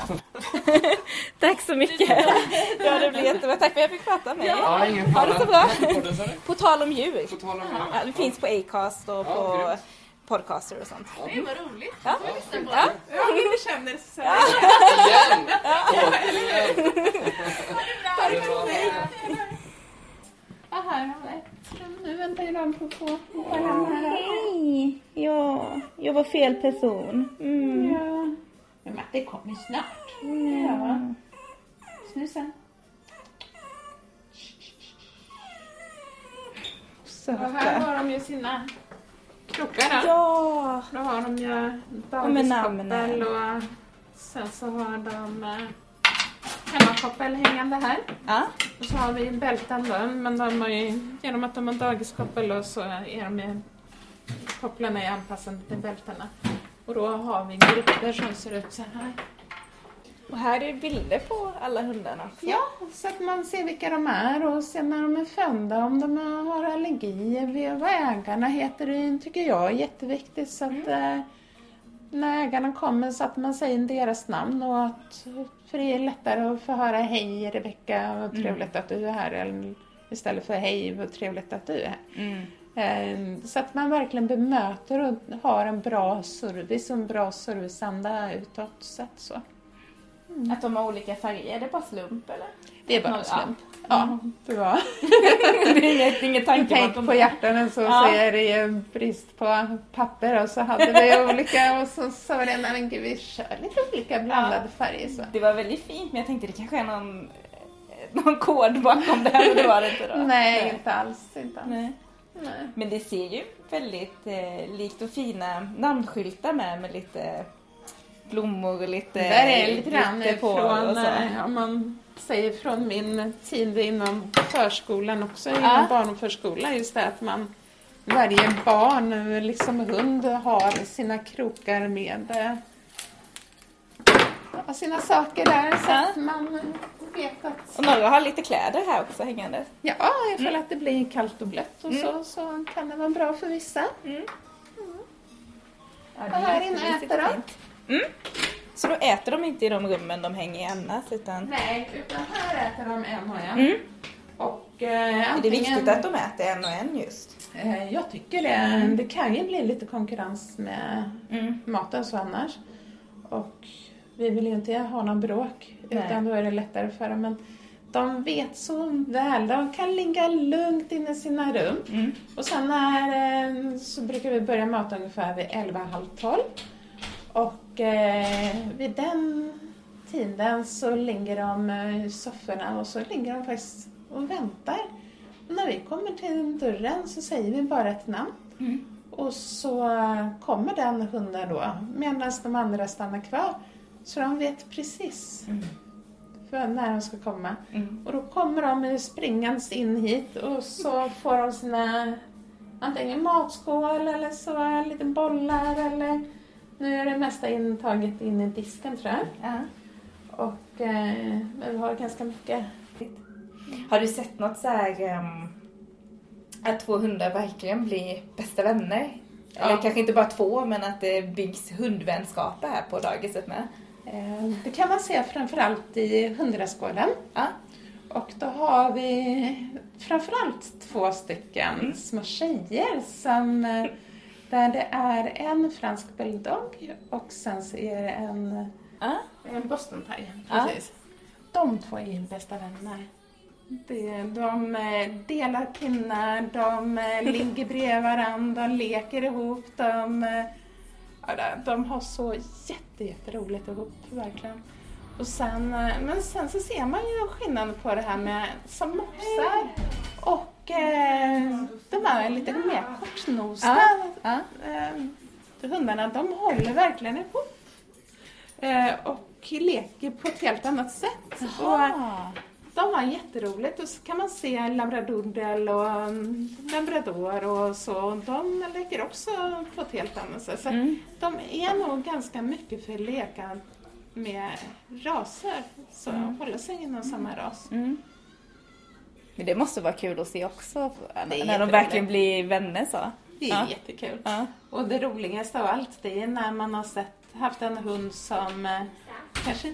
[LAUGHS] Tack så mycket. Ja, det blir jättebra. Tack för att jag fick prata med er. Ja, ingen Ha det så bra. På tal om djur. På tal om Ja, det finns på Acast och Ja, på podcaster och sånt. Det var roligt. Ja. Ja. Jag känner så här. Igen! Återigen! Ha det bra. Ja, här. Nu väntar ju de på att få hoppa hem här. Hej! Ja, jag var fel person. Mm. Ja. Men det kommer snart. Ja. Snusa. Och här Söta. har de ju sina krokar då. Ja! Då har de ju dagiskoppel och sen så har de eh, hemmakoppel hängande här. Ja. Och så har vi bälten då, men de har ju, genom att de har dagiskoppel så är de ju, kopplarna är anpassade till bältena. Och då har vi grupper som ser ut så här. Och här är bilder på alla hundarna. Ja, så att man ser vilka de är och sen när de är födda, om de har allergier, vad ägarna heter, det tycker jag är jätteviktigt. Så att eh, när ägarna kommer så att man säger deras namn och att för det är lättare att få höra hej Rebecka, vad trevligt att du är här. Istället för hej, vad trevligt att du är här. Mm. Eh, Så att man verkligen bemöter och har en bra service och en bra serviceanda utåt sett så. Att de har olika färger, är det bara slump eller? Det är bara en Ja. slump. Ja, det var. [LAUGHS] det är inget, tanke Tänk på det. hjärtan så, Ja. så är det ju brist på papper och så hade vi olika och så sa vi det, nej men gud vi kör lite olika blandade färger så. Det var väldigt fint men jag tänkte det kanske är någon, någon kod bakom det här men det var det inte då. Nej, inte alls. Inte alls. Nej. Nej. Men det ser ju väldigt eh, likt och fina namnskyltar med med lite blommor och lite Det där är lite grann glitter på och från, så. eh, om man säger från min tid inom förskolan också, inom Ja. barn och förskola, just det att man varje barn, liksom hund, har sina krokar med eh, sina saker där så Ja. att man vet att Och några har lite kläder här också hängande. Ja, ifall att det blir kallt och blött och så, så kan det vara bra för vissa. Ja, Och här inne äter de. Mm. Så då äter de inte i de rummen de hänger i annars utan Nej, utan här äter de en och en. Mm. Och eh, är det antingen, viktigt att de äter en och en just? Eh, jag tycker det. Det kan ju bli lite konkurrens med Mm. maten så annars. Och vi vill ju inte ha någon bråk, Nej. utan då är det lättare för dem. Men de vet så väl, de kan ligga lugnt inne i sina rum. Mm. Och sen när, eh, så brukar vi börja mata ungefär vid 11, halv 12. Och eh, vid den tiden så ligger de eh, i sofforna och så ligger de faktiskt och väntar. Och när vi kommer till dörren så säger vi bara ett namn. Mm. Och så kommer den hunden då medan de andra stannar kvar. Så de vet precis för när de ska komma. Mm. Och då kommer de springandes in hit och så får de sina antingen matskål eller så en liten bollar eller nu är det mesta intaget in i disken tror jag. Ja. Och eh, men vi har ganska mycket. Har du sett något så här ehm, att två hundar verkligen blir bästa vänner? Eller Ja. kanske inte bara två, men att det byggs hundvänskaper här på dagiset med. Eh, det kan man se framförallt i hundrastgården. Ja. Och då har vi framförallt två stycken små tjejer som eh, [LAUGHS] där det är en fransk bulldog och sen så är det en, Ja. en boston. Ja. Precis. De två är ju bästa vänner. Det, de eh, delar pinnar, de eh, ligger bredvid varandra, de leker ihop, de, eh, de- de har så jätte, jätteroligt ihop, verkligen. Och sen, men sen så ser man ju skillnaden på det här med som mopsar och eh, de här lite mer kortnosta Ja. eh, hundarna, de håller verkligen ihop. Eh, och leker på ett helt annat sätt. Och, de har jätteroligt och så kan man se labradoodle och um, labrador och så. De leker också på ett helt annat sätt. Så de är nog ganska mycket för att leka med raser. Så hålla sig inom samma ras. Men det måste vara kul att se också, är när de verkligen blir vänner så. Det är Ja. jättekul. Ja. Och det roligaste av allt det är när man har sett, haft en hund som eh, kanske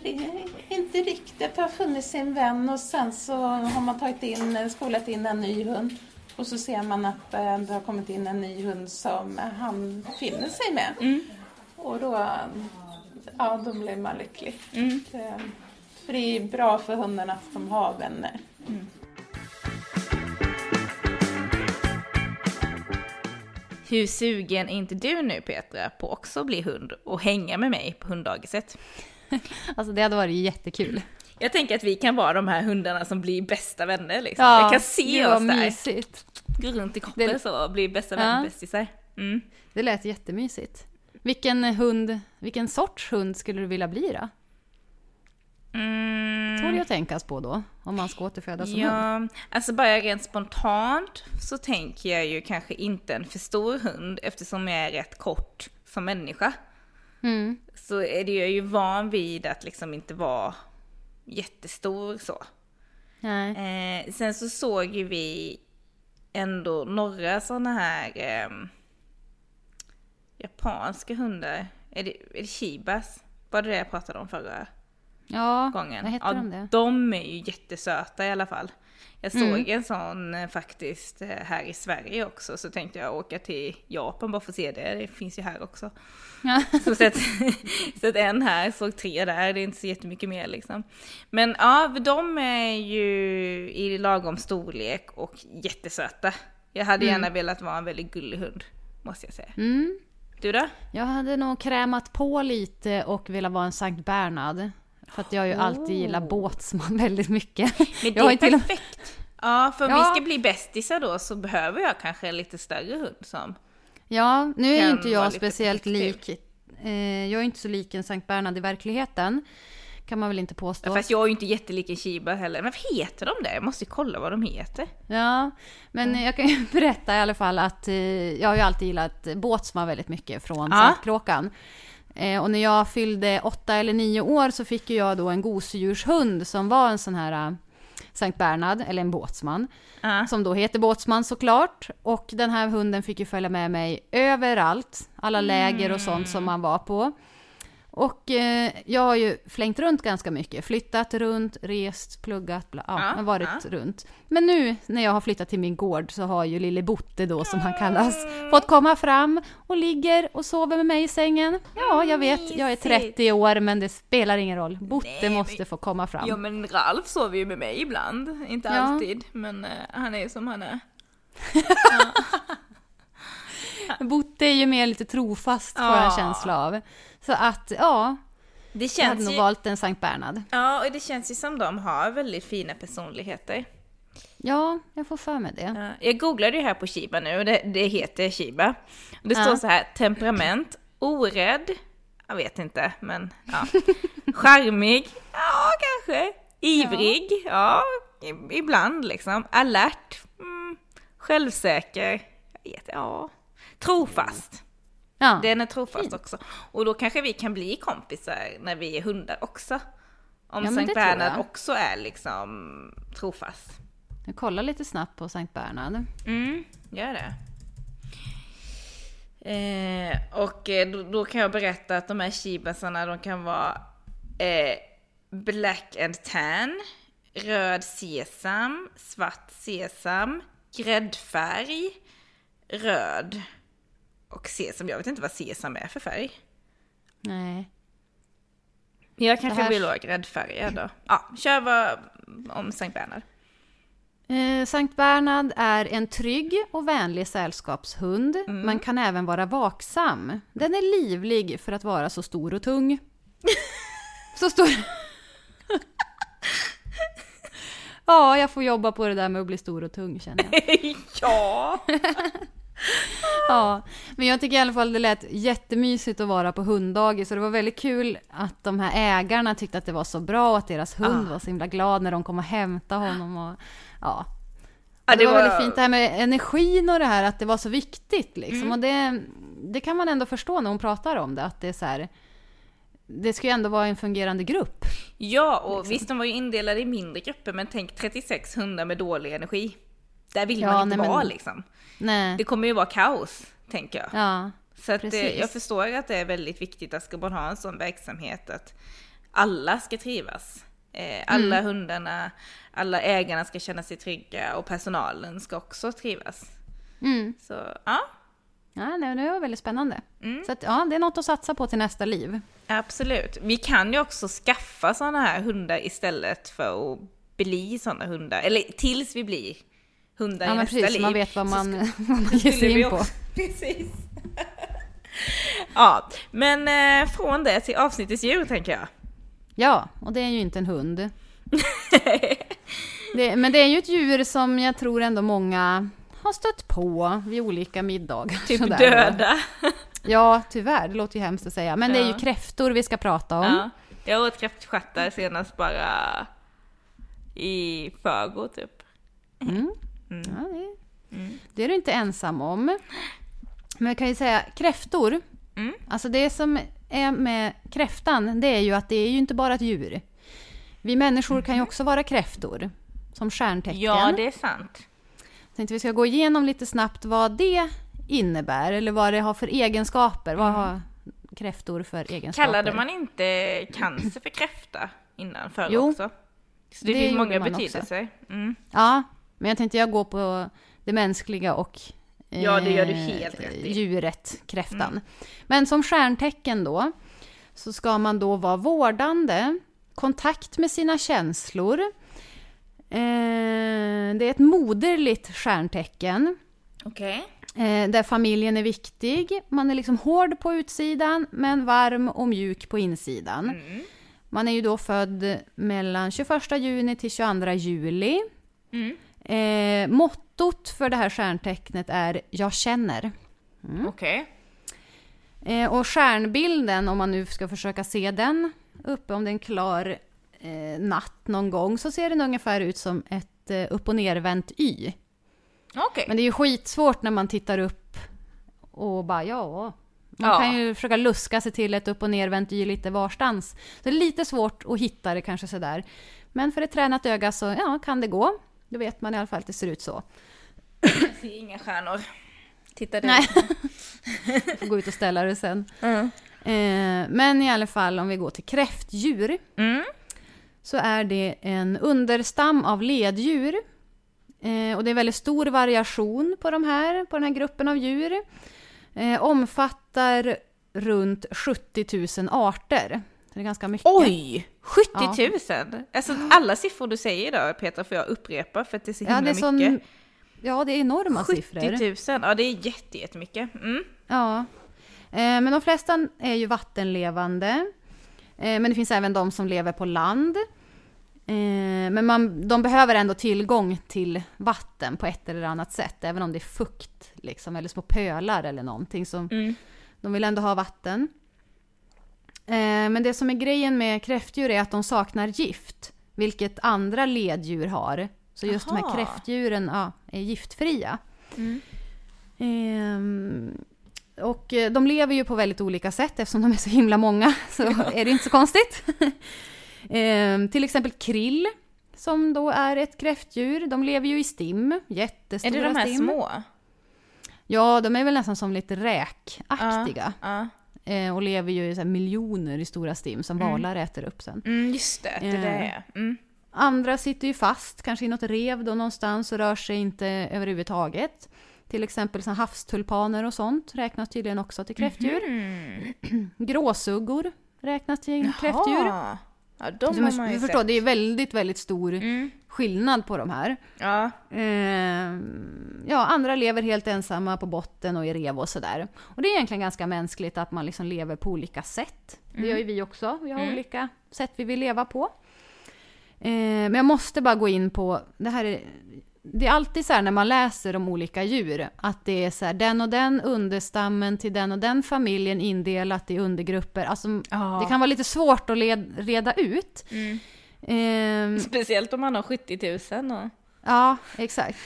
inte riktigt har funnit sin vän och sen så har man tagit in, skolat in en ny hund och så ser man att eh, det har kommit in en ny hund som han finner sig med. Och då, ja, då blir man lycklig. Det, för det är bra för hunden att de har vänner. Hur sugen är inte du nu Petra på också att bli hund och hänga med mig på hunddagiset? [LAUGHS] Alltså det hade varit jättekul. Jag tänker att vi kan vara de här hundarna som blir bästa vänner liksom. Ja, jag kan se oss där, mysigt. gå runt i koppel Det- så och bli bästa Ja. vänner, bästisar. Mm. Det lät jättemysigt. Vilken hund, vilken sorts hund skulle du vilja bli då? Mm. Tål att tänkas på då, om man ska återfödas som hund. Ja, alltså bara rent spontant så tänker jag ju kanske inte en för stor hund eftersom jag är rätt kort som människa. Mm. Så är det jag ju van vid att liksom inte vara jättestor så. Eh, sen så såg ju vi ändå några sådana här ehm, japanska hundar. Är det, är det shibas? Var det det jag pratade om förra Ja, gången? vad heter ja, de det? de är ju jättesöta i alla fall. Jag såg Mm. en sån eh, faktiskt eh, här i Sverige också, så tänkte jag åka till Japan bara för att se det. Det finns ju här också. Ja. Så sett, sett [LAUGHS] en här, såg tre där, det är inte så jättemycket mer liksom. Men ja, de är ju i lagom storlek och jättesöta. Jag hade gärna velat vara en väldigt gullig hund, måste jag säga. Mm. Du då? Jag hade nog krämat på lite och velat vara en Sankt Bernhard. För att jag har ju alltid gillat båtsman [LAUGHS] väldigt mycket. Men det är perfekt. Ja, för om Ja. vi ska bli bästisar då så behöver jag kanske en lite större hund som... Ja, nu är ju inte jag speciellt lik. Eh, jag är inte så lik en Sankt Bernhard i verkligheten. Kan man väl inte påstå. Fast jag är ju inte jättelik en shiba heller. Men vad heter de där? Jag måste ju kolla vad de heter. Ja, men jag kan ju [LAUGHS] berätta i alla fall att eh, jag har ju alltid gillat båtsman väldigt mycket från Ja. Saltkråkan. Eh, och när jag fyllde åtta eller nio år så fick jag då en gosedjurshund som var en sån här eh, Sankt Bernhard, eller en båtsman. Ja. Som då heter Båtsman såklart. Och den här hunden fick ju följa med mig överallt. Alla läger och sånt som man var på. Och eh, jag har ju flängt runt ganska mycket. Flyttat runt, rest, pluggat, bla, ja, Ja, varit ja. runt. Men nu när jag har flyttat till min gård så har ju lille Botte då, som han kallas, fått komma fram och ligger och sover med mig i sängen. Ja, jag vet, jag är 30 år men det spelar ingen roll. Botte Nej, måste men- få komma fram. Ja men Ralf sover ju med mig ibland. Inte alltid, men eh, han är som han är. [LAUGHS] [LAUGHS] Botte är ju mer lite trofast får jag en Ja. känsla av. Så att, ja, Det jag hade känns nog ju... valt en Sankt Bernhard. Ja, och det känns ju som de har väldigt fina personligheter. Ja, jag får för mig det. Ja, Jag googlade ju här på Shiba nu och det, det heter Shiba. Och det Ja. står så här, temperament, orädd, jag vet inte, men ja. Charmig, ja kanske. Ivrig, ja, i- ibland liksom. Alert, mm. självsäker, jag vet, ja. Trofast. Ja, Den är trofast också. Och då kanske vi kan bli kompisar när vi är hundar också. Om Ja, Sankt Bernhard också är liksom trofast. jag kollar lite snabbt på Sankt Bernhard. Mm, gör det. Eh, och eh, då, då kan jag berätta att de här shibasarna de kan vara eh, black and tan, röd sesam, svart sesam, gräddfärg, röd och sesam. Jag vet inte vad sesam är för färg. Nej. Jag kanske här- vill ha gräddfärgad då. Ja, kör vad om Sankt Bernhard. Eh, Sankt Bernhard är en trygg och vänlig sällskapshund, men kan även vara vaksam. Den är livlig för att vara så stor och tung. [LAUGHS] så stor... ja, jag får jobba på det där med att bli stor och tung känner jag. [LAUGHS] ja! [LAUGHS] [LAUGHS] Ja, men jag tycker i alla fall det lät jättemysigt att vara på hunddagis och det var väldigt kul att de här ägarna tyckte att det var så bra och att deras hund Ah. var så himla glad när de kom och hämtade honom och ja. Ja, det, var, väldigt fint det här med energin och det här att det var så viktigt liksom Mm. och det, det kan man ändå förstå när hon pratar om det att det är så här det ska ju ändå vara en fungerande grupp. Ja, och visst de var ju indelade i mindre grupper, men tänk 36 hundar med dålig energi. Där vill Ja, man inte nej, men- vara liksom. Nej. Det kommer ju vara kaos, tänker jag. Ja. Så att precis. jag förstår att det är väldigt viktigt att ska man ha en sån verksamhet att alla ska trivas. Eh, alla Mm. hundarna, alla ägarna ska känna sig trygga och personalen ska också trivas. Mm. Så ja, Ja, det var väldigt spännande. Mm. Så att, ja, det är något att satsa på till nästa liv. absolut. Vi kan ju också skaffa sådana här hundar istället för att bli sådana hundar. Eller tills vi blir hundar Ja, i nästa precis, liv. man vet vad man, [LAUGHS] vad man ger sig in på. också- [LAUGHS] Precis. ja, men eh, från det till avsnittets djur tänker jag. Ja, och det är ju inte en hund. [LAUGHS] det, men det är ju ett djur som jag tror ändå många har stött på vid olika middagar. Typ Sådär. döda. Ja, tyvärr. Det låter ju hemskt att säga. Men det är ju Ja. kräftor vi ska prata om. Ja. Jag åt kräftstjärtar senast bara i förrgår typ. Mm. Ja, det, det är du inte ensam om. Men jag kan ju säga kräftor. Mm. Alltså det som är med kräftan, det är ju att det är ju inte bara ett djur. Vi människor kan ju också vara kräftor. Som stjärntecken. Ja, det är sant. tänkte vi ska gå igenom lite snabbt vad det innebär eller vad det har för egenskaper. Vad har kräftor för egenskaper? Kallade man inte cancer för kräfta innan förr Jo, också? Så det, det finns många betydelser. Mm. Ja, men jag tänkte jag gå på det mänskliga och Ja, det gör du eh, helt djuret, kräftan. Men som stjärntecken då, så ska man då vara vårdande, kontakt med sina känslor. Eh, det är ett moderligt stjärntecken. Okej. Eh, där familjen är viktig. Man är liksom hård på utsidan men varm och mjuk på insidan. Mm. Man är ju då född mellan 21 juni till 22 juli. Mm. Eh, mottot för det här stjärntecknet är “Jag känner”. Okej. Eh, och stjärnbilden, om man nu ska försöka se den uppe, om det är en klar eh, natt någon gång, så ser den ungefär ut som ett eh, upp och nervänt Y. Okej. Men det är ju skitsvårt när man tittar upp och bara ja. Man Ja. kan ju försöka luska sig till ett upp och nervänt Y lite varstans. Så det är lite svårt att hitta det kanske sådär. Men för ett tränat öga så ja, kan det gå. Då vet man i alla fall att det ser ut så. Jag ser inga stjärnor. Titta du. Nej. [LAUGHS] Får gå ut och ställa det sen. Mm. Eh, men i alla fall om vi går till kräftdjur. Mm. så är det en understam av leddjur. Eh, och det är väldigt stor variation på, de här, på den här gruppen av djur. Eh, omfattar runt 70 000 arter. Det är ganska mycket. Oj! 70 000! Alltså alla siffror du säger idag Petra får jag upprepa för att det är så himla Ja, det är sån, mycket. ja, det är enorma 70 siffror. 000, ja det är jätte, jättemycket. Mm. Ja. Eh, men de flesta är ju vattenlevande. Eh, men det finns även de som lever på land. Eh, men man, de behöver ändå tillgång till vatten på ett eller annat sätt. Även om det är fukt, liksom, eller små pölar eller någonting. Så Mm. De vill ändå ha vatten. Eh, men det som är grejen med kräftdjur är att de saknar gift. Vilket andra leddjur har. Så just de här kräftdjuren ja, är giftfria. Mm. Ehm, och eh, de lever ju på väldigt olika sätt eftersom de är så himla många. [LAUGHS] Så är det inte så konstigt. [LAUGHS] Ehm, till exempel krill. Som då är ett kräftdjur. De lever ju i stim. Är Jättestora det de här stim. små? Ja, de är väl nästan som lite räkaktiga. Ja. Eh, och lever ju i så miljoner i stora stim som valar äter upp sen. Mm, just det, det Eh. är. Mm. Andra sitter ju fast, kanske i något rev då någonstans och rör sig inte överhuvudtaget. Till exempel så havstulpaner och sånt räknas tydligen också till kräftdjur. Mm. [CLEARS THROAT] Gråsuggor räknas till kräftdjur. Jaha. Ja, de Du, har man ju du förstår, sett. det är väldigt, väldigt stor Mm. Skillnad på de här. Ja. Eh, ja, andra lever helt ensamma på botten och i rev och sådär. Och det är egentligen ganska mänskligt att man liksom lever på olika sätt. Det gör ju vi också. Vi har olika sätt vi vill leva på. Eh, men jag måste bara gå in på, det här är, det är alltid så här när man läser om olika djur, att det är så här, den och den understammen till den och den familjen indelat i undergrupper. Alltså, Ja. det kan vara lite svårt att led, reda ut. Mm. Ehm, [LAUGHS] Speciellt om man har 70 000 och... Ja, exakt.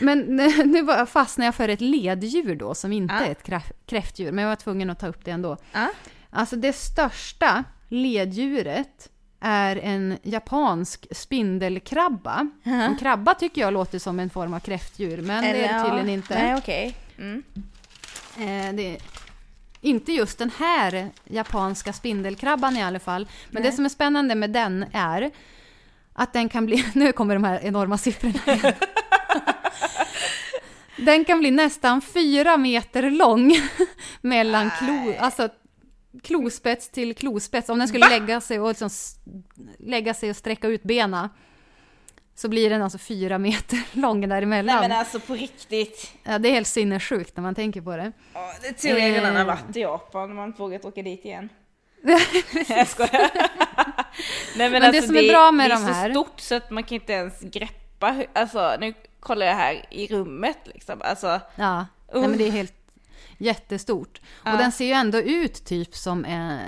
Men [LAUGHS] nu- fastnade jag för ett leddjur då, som inte Ja. är ett krä- kräftdjur, men jag var tvungen att ta upp det ändå. Ja. Alltså det största leddjuret är en japansk spindelkrabba. En krabba tycker jag låter som en form av kräftdjur, men det är det Eller, tydligen ja. inte. Nej, okej. Mm. Eh, det inte just den här japanska spindelkrabban i alla fall. Men det som är spännande med den är att den kan bli, [LAUGHS] nu kommer de här enorma siffrorna igen. [LAUGHS] Den kan bli nästan fyra meter lång [LAUGHS] mellan klo, alltså klospets till klospets. Om den skulle lägga sig och liksom lägga sig och sträcka ut bena så blir den alltså fyra meter [LAUGHS] lång däremellan. Nej men alltså på riktigt. Ja, det är helt sinnessjukt när man tänker på det. Ja, det tror jag redan har Eh. varit i Japan, man inte vågat åka dit igen. [LAUGHS] jag skojar. Nej, men, det alltså, som är bra med det de är här- så stort så att man kan inte ens greppa, alltså nu kollar jag här i rummet liksom, alltså. Ja, nej, men det är helt jättestort. Ja. Och den ser ju ändå ut typ som en,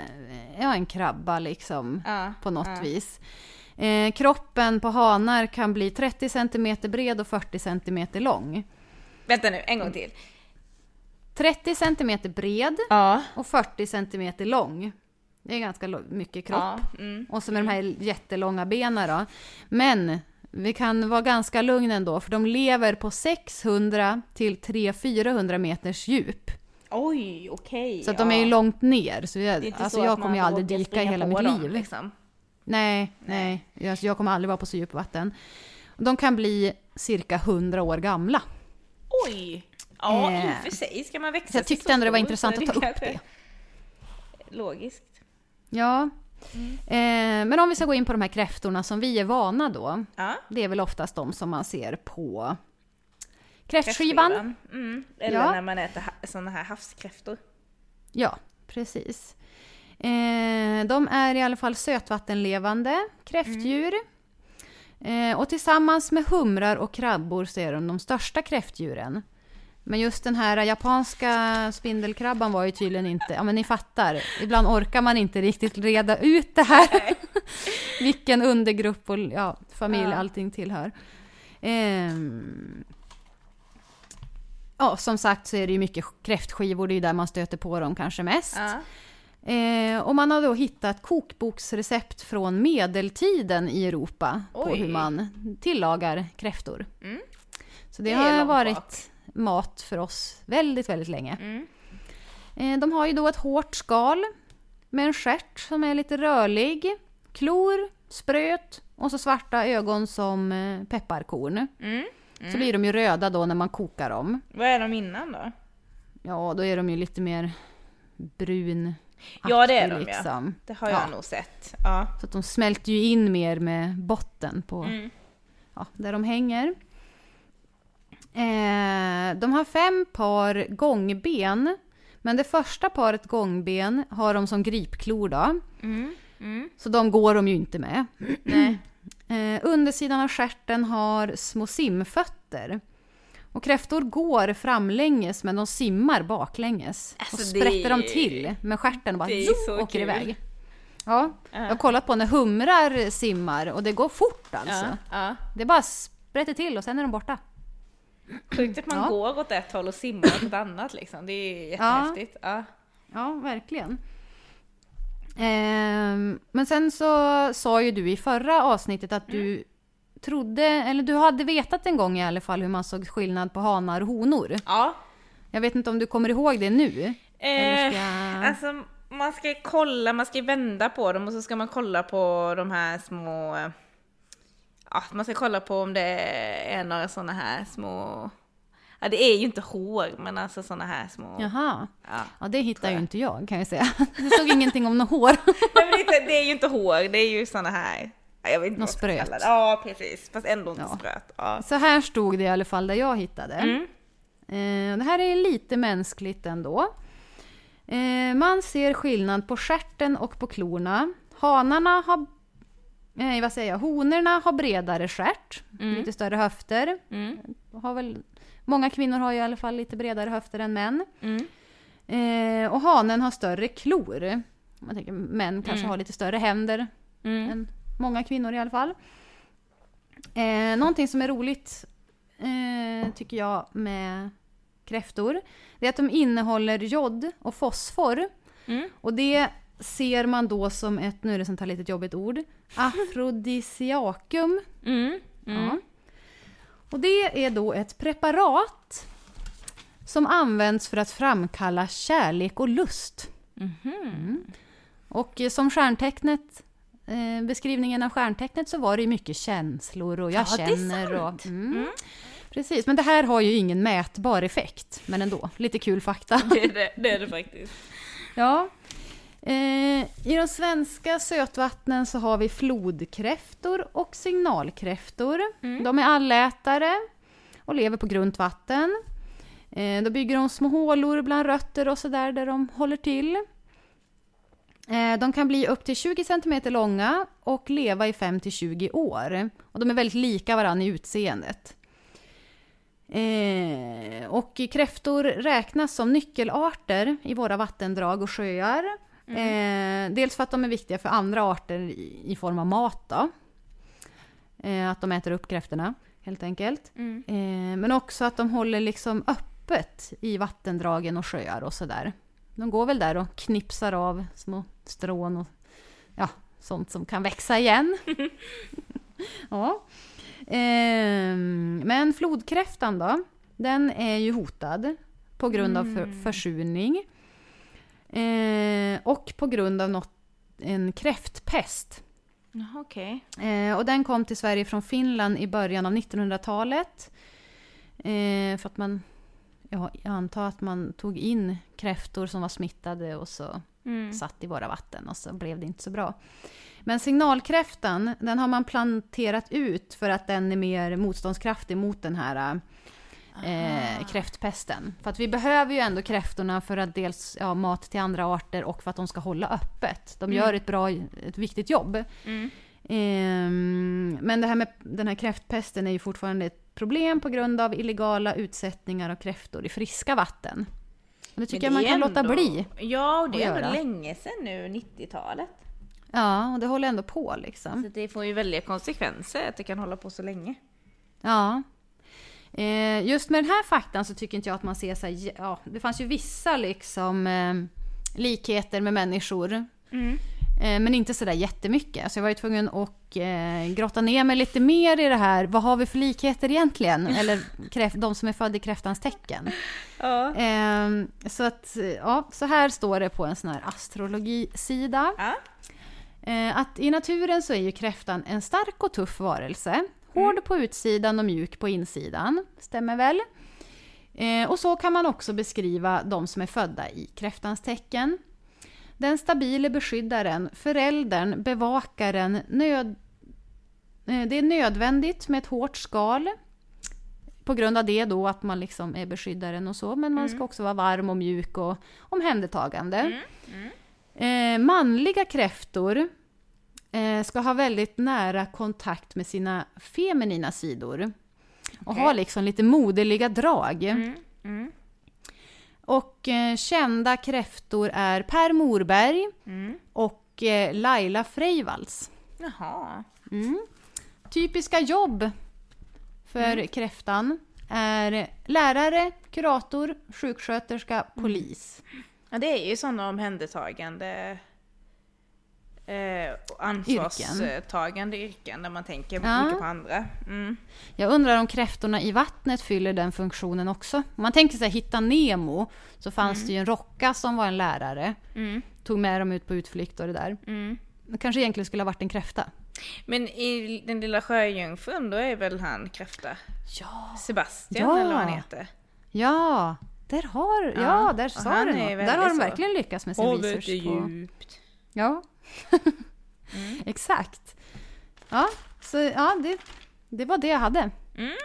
ja, en krabba liksom, Ja, på något ja. vis. Eh, kroppen på hanar kan bli 30 cm bred och 40 cm lång. Vänta nu, en gång till. 30 cm bred Ja. och 40 cm lång. Det är ganska mycket kropp. Ja, mm. Och så med de här jättelånga benen då. Men vi kan vara ganska lugna ändå, för de lever på 600 till 300-400 meters djup. Oj, okej. Så att ja. de är ju långt ner. Så jag, alltså så jag kommer ju aldrig dyka i hela mitt dem, liv. Liksom. Nej, nej. Jag, jag kommer aldrig vara på så djupt vatten. De kan bli cirka 100 år gamla. Oj! Ja, i Eh, och för sig ska man växa Så jag tyckte ändå det var intressant att ta upp det. Logiskt. Ja. Eh, men om vi ska gå in på de här kräftorna som vi är vana då. Ja. Det är väl oftast de som man ser på kräftskivan. Mm. Eller Ja. när man äter såna här havskräftor. Ja, precis. Eh, de är i alla fall sötvattenlevande kräftdjur. Eh, och tillsammans med humrar och krabbor så är de de största kräftdjuren. Men just den här japanska spindelkrabban var ju tydligen inte, ja men ni fattar, ibland orkar man inte riktigt reda ut det här. [LAUGHS] Vilken undergrupp och ja, familj Ja. allting tillhör. Ehm, Ja, som sagt så är det ju mycket kräftskivor, det är ju där man stöter på dem kanske mest. Ja. Eh, och man har då hittat kokboksrecept från medeltiden i Europa på Oj. hur man tillagar kräftor. Mm. Så det, Det har varit bak. mat för oss väldigt, väldigt länge. Mm. Eh, de har ju då ett hårt skal med en stjärt som är lite rörlig, klor, spröt och så svarta ögon som eh, pepparkorn. Mm. Så blir de ju röda då när man kokar dem. Vad är de innan då? Ja, då är de ju lite mer brun Ja, det är de, ja. liksom. Det har jag Ja. nog sett. Ja. Så att de smälter ju in mer med botten på Mm. ja, där de hänger. Eh, de har fem par gångben. Men det första paret gångben har de som gripklor då. Mm. Mm. Så de går de ju inte med. [CLEARS THROAT] Eh, undersidan av stjärten har små simfötter. Och kräftor går framlänges men de simmar baklänges. Alltså, och sprätter de till med stjärten och bara zoom, åker kul. iväg. Ja, Ja. jag har kollat på när humrar simmar och det går fort alltså. Ja. Ja. Det bara sprätter till och sen är de borta. Sjukt att man Ja. går åt ett håll och simmar åt ett annat liksom. Det är jättehäftigt. Ja. Ja, verkligen. Ehm, men sen så sa ju du i förra avsnittet att du trodde, eller du hade vetat en gång i alla fall hur man såg skillnad på hanar och honor. ja. Jag vet inte om du kommer ihåg det nu? Ska Eh, jag- Alltså man ska kolla, man ska vända på dem och så ska man kolla på de här små... Ja, man ska kolla på om det är några sådana här små Ja, det är ju inte hår, men alltså såna här små... Jaha. Ja. Ja, det hittar ju inte jag kan jag säga. [LAUGHS] Det stod ingenting om något hår. Nej, men det, är inte, det är ju inte hår, det är ju såna här... ja, Jag vet inte Något vad spröt. Ja, precis. Fast ändå inte Ja. spröt. Ja. Så här stod det i alla fall där jag hittade. Mm. Eh, det här är lite mänskligt ändå. Eh, man ser skillnad på stjärten och på klorna. Hanarna har... Nej, vad säger jag? Honorna har bredare stjärt, lite större höfter. Mm. Har väl, många kvinnor har ju i alla fall lite bredare höfter än män. Mm. Eh, och hanen har större klor. Man tänker män kanske har lite större händer Mm. Många kvinnor i alla fall. Eh, någonting som är roligt eh, tycker jag med kräftor, det är att de innehåller jod och fosfor. Mm. Och det ser man då som ett, nu är det sånt här litet jobbigt ord, [LAUGHS] afrodisiakum. Mm. Mm. Ja. Och det är då ett preparat som används för att framkalla kärlek och lust. Mm. Och eh, som stjärntecknet, eh, beskrivningen av stjärntecknet så var det ju mycket känslor och jag Ja, det är känner och... sant. Mm. Precis, men det här har ju ingen mätbar effekt, men ändå, lite kul fakta. [LAUGHS] Det, är det, det är det faktiskt. Ja. Eh, I de svenska sötvattnen så har vi flodkräftor och signalkräftor. De är allätare och lever på grunt vatten. Eh, då bygger de små hålor bland rötter och sådär där de håller till. Eh, de kan bli upp till 20 cm långa och leva i 5-20 år. Och de är väldigt lika varandra i utseendet. Eh, och kräftor räknas som nyckelarter i våra vattendrag och sjöar. Eh, dels för att de är viktiga för andra arter i, i form av mat. Eh, att de äter upp kräftorna, helt enkelt. Eh, men också att de håller liksom öppet i vattendragen och sjöar och sådär. De går väl där och knipsar av små strån och ja, sånt som kan växa igen. [LAUGHS] ja. Ehm, men flodkräftan då, den är ju hotad på grund av för, försurning. Eh, och på grund av något, en kräftpest. Jaha, okej. Eh, och den kom till Sverige från Finland i början av 1900-talet. Eh, för att man, jag antar att man tog in kräftor som var smittade och så Mm. satt i våra vatten och så blev det inte så bra. Men signalkräftan, den har man planterat ut för att den är mer motståndskraftig mot den här eh, kräftpesten. För att vi behöver ju ändå kräftorna för att dels ja, mat till andra arter och för att de ska hålla öppet. De gör ett bra, ett viktigt jobb. Mm. Ehm, men det här med den här kräftpesten är ju fortfarande ett problem på grund av illegala utsättningar av kräftor i friska vatten. Och det tycker Men jag man det kan låta ändå- bli. Ja, och det är ändå länge sedan nu, 90-talet. Ja, och det håller ändå på liksom. Så det får ju väldiga konsekvenser att det kan hålla på så länge. Ja. Eh, just med den här faktan så tycker inte jag att man ser så här, ja, det fanns ju vissa liksom eh, likheter med människor. Eh, men inte sådär jättemycket. Så jag var ju tvungen att eh, grotta ner mig lite mer i det här. Vad har vi för likheter egentligen? [LAUGHS] Eller kräft, de som är födda i kräftans tecken. Ja. Eh, så att, ja, så här står det på en sån här astrologisida. Ja. Eh, att i naturen så är ju kräftan en stark och tuff varelse. Hård på utsidan och mjuk på insidan. Stämmer väl? Eh, och så kan man också beskriva de som är födda i kräftans tecken. Den stabile beskyddaren, föräldern, bevakaren, nöd... eh, Det är nödvändigt med ett hårt skal. På grund av det då att man liksom är beskyddaren och så, men man ska också vara varm och mjuk och omhändertagande. Eh, manliga kräftor eh, ska ha väldigt nära kontakt med sina feminina sidor. Och Okej. ha liksom lite moderliga drag. Mm. Och eh, kända kräftor är Per Morberg Mm. och eh, Laila Freivalds. Jaha. Mm. Typiska jobb för kräftan är lärare, kurator, sjuksköterska, polis. Ja, det är ju sådana omhändertagande eh, ansvarstagande yrken. där man tänker Ja. mycket på andra. Mm. Jag undrar om kräftorna i vattnet fyller den funktionen också. Om man tänker sig Hitta Nemo så fanns det ju en rocka som var en lärare. Mm. Tog med dem ut på utflykt och det där. Mm. Det kanske egentligen skulle ha varit en kräfta. Men i Den lilla sjöjungfrun, då är väl han kräfta? Ja. Sebastian Ja. eller vad han heter. Ja, där har, ja, Ja, där sa du något. Där har de så. verkligen lyckats med sin research. På... djupt. Ja, [LAUGHS] Mm. exakt. Ja, så ja, det, det var det jag hade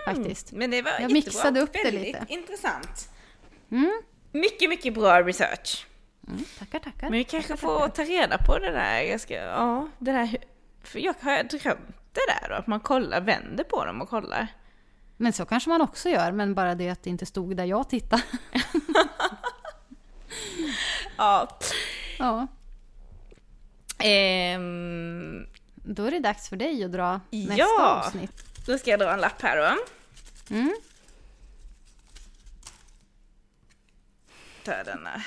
faktiskt. Men det var Jag jättebra. mixade upp det Väldigt lite. intressant. Mm. Mycket, mycket bra research. Mm, tackar, tackar. Men vi kanske får ta reda på det där. Jag ska, ja, det där. För jag har drömt det där då, att man kollar, vänder på dem och kollar. Men så kanske man också gör, men bara det att det inte stod där jag tittade. [LAUGHS] Ja. Ja, Ehm, då är det dags för dig att dra nästa Ja. avsnitt. då ska jag dra en lapp här då. Mm. Ta denna.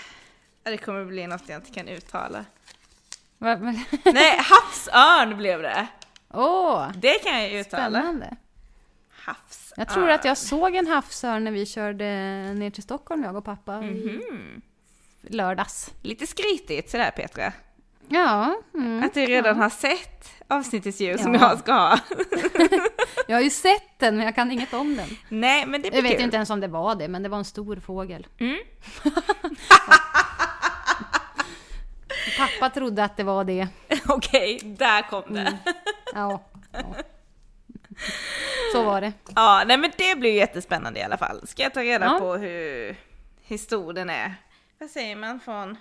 Det kommer bli något jag inte kan uttala. Va- [LAUGHS] Nej, havsörn blev det. Åh, Det kan jag uttala. spännande. Havsörn. Jag tror att jag såg en havsörn när vi körde ner till Stockholm, jag och pappa, i Mhm. lördags. Lite skrytigt sådär Petra. Ja, mm. Att du redan har sett avsnittets djur som Ja. jag ska ha. [LAUGHS] jag har ju sett den men jag kan inget om den. Nej, men det blir Jag vet kul. inte ens om det var det, men det var en stor fågel. Mm. [LAUGHS] Pappa trodde att det var det. [LAUGHS] Okej, där kom det. Mm. Ja. ja. Så var det. Ja, nej men det blir jättespännande i alla fall. Ska jag ta reda Ja. på hur historien är. Vad säger man från...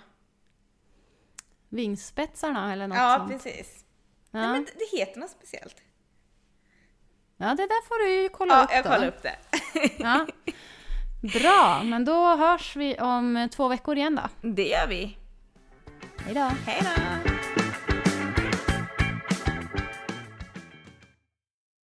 Vingspetsarna eller något Ja, sånt. precis. Nej, Ja. men det- heter något speciellt. ja, det där får du ju kolla Ja, upp jag då. kollar upp det. Ja. Bra, men då hörs vi om två veckor igen då. Det gör vi. Hej då! Hej då!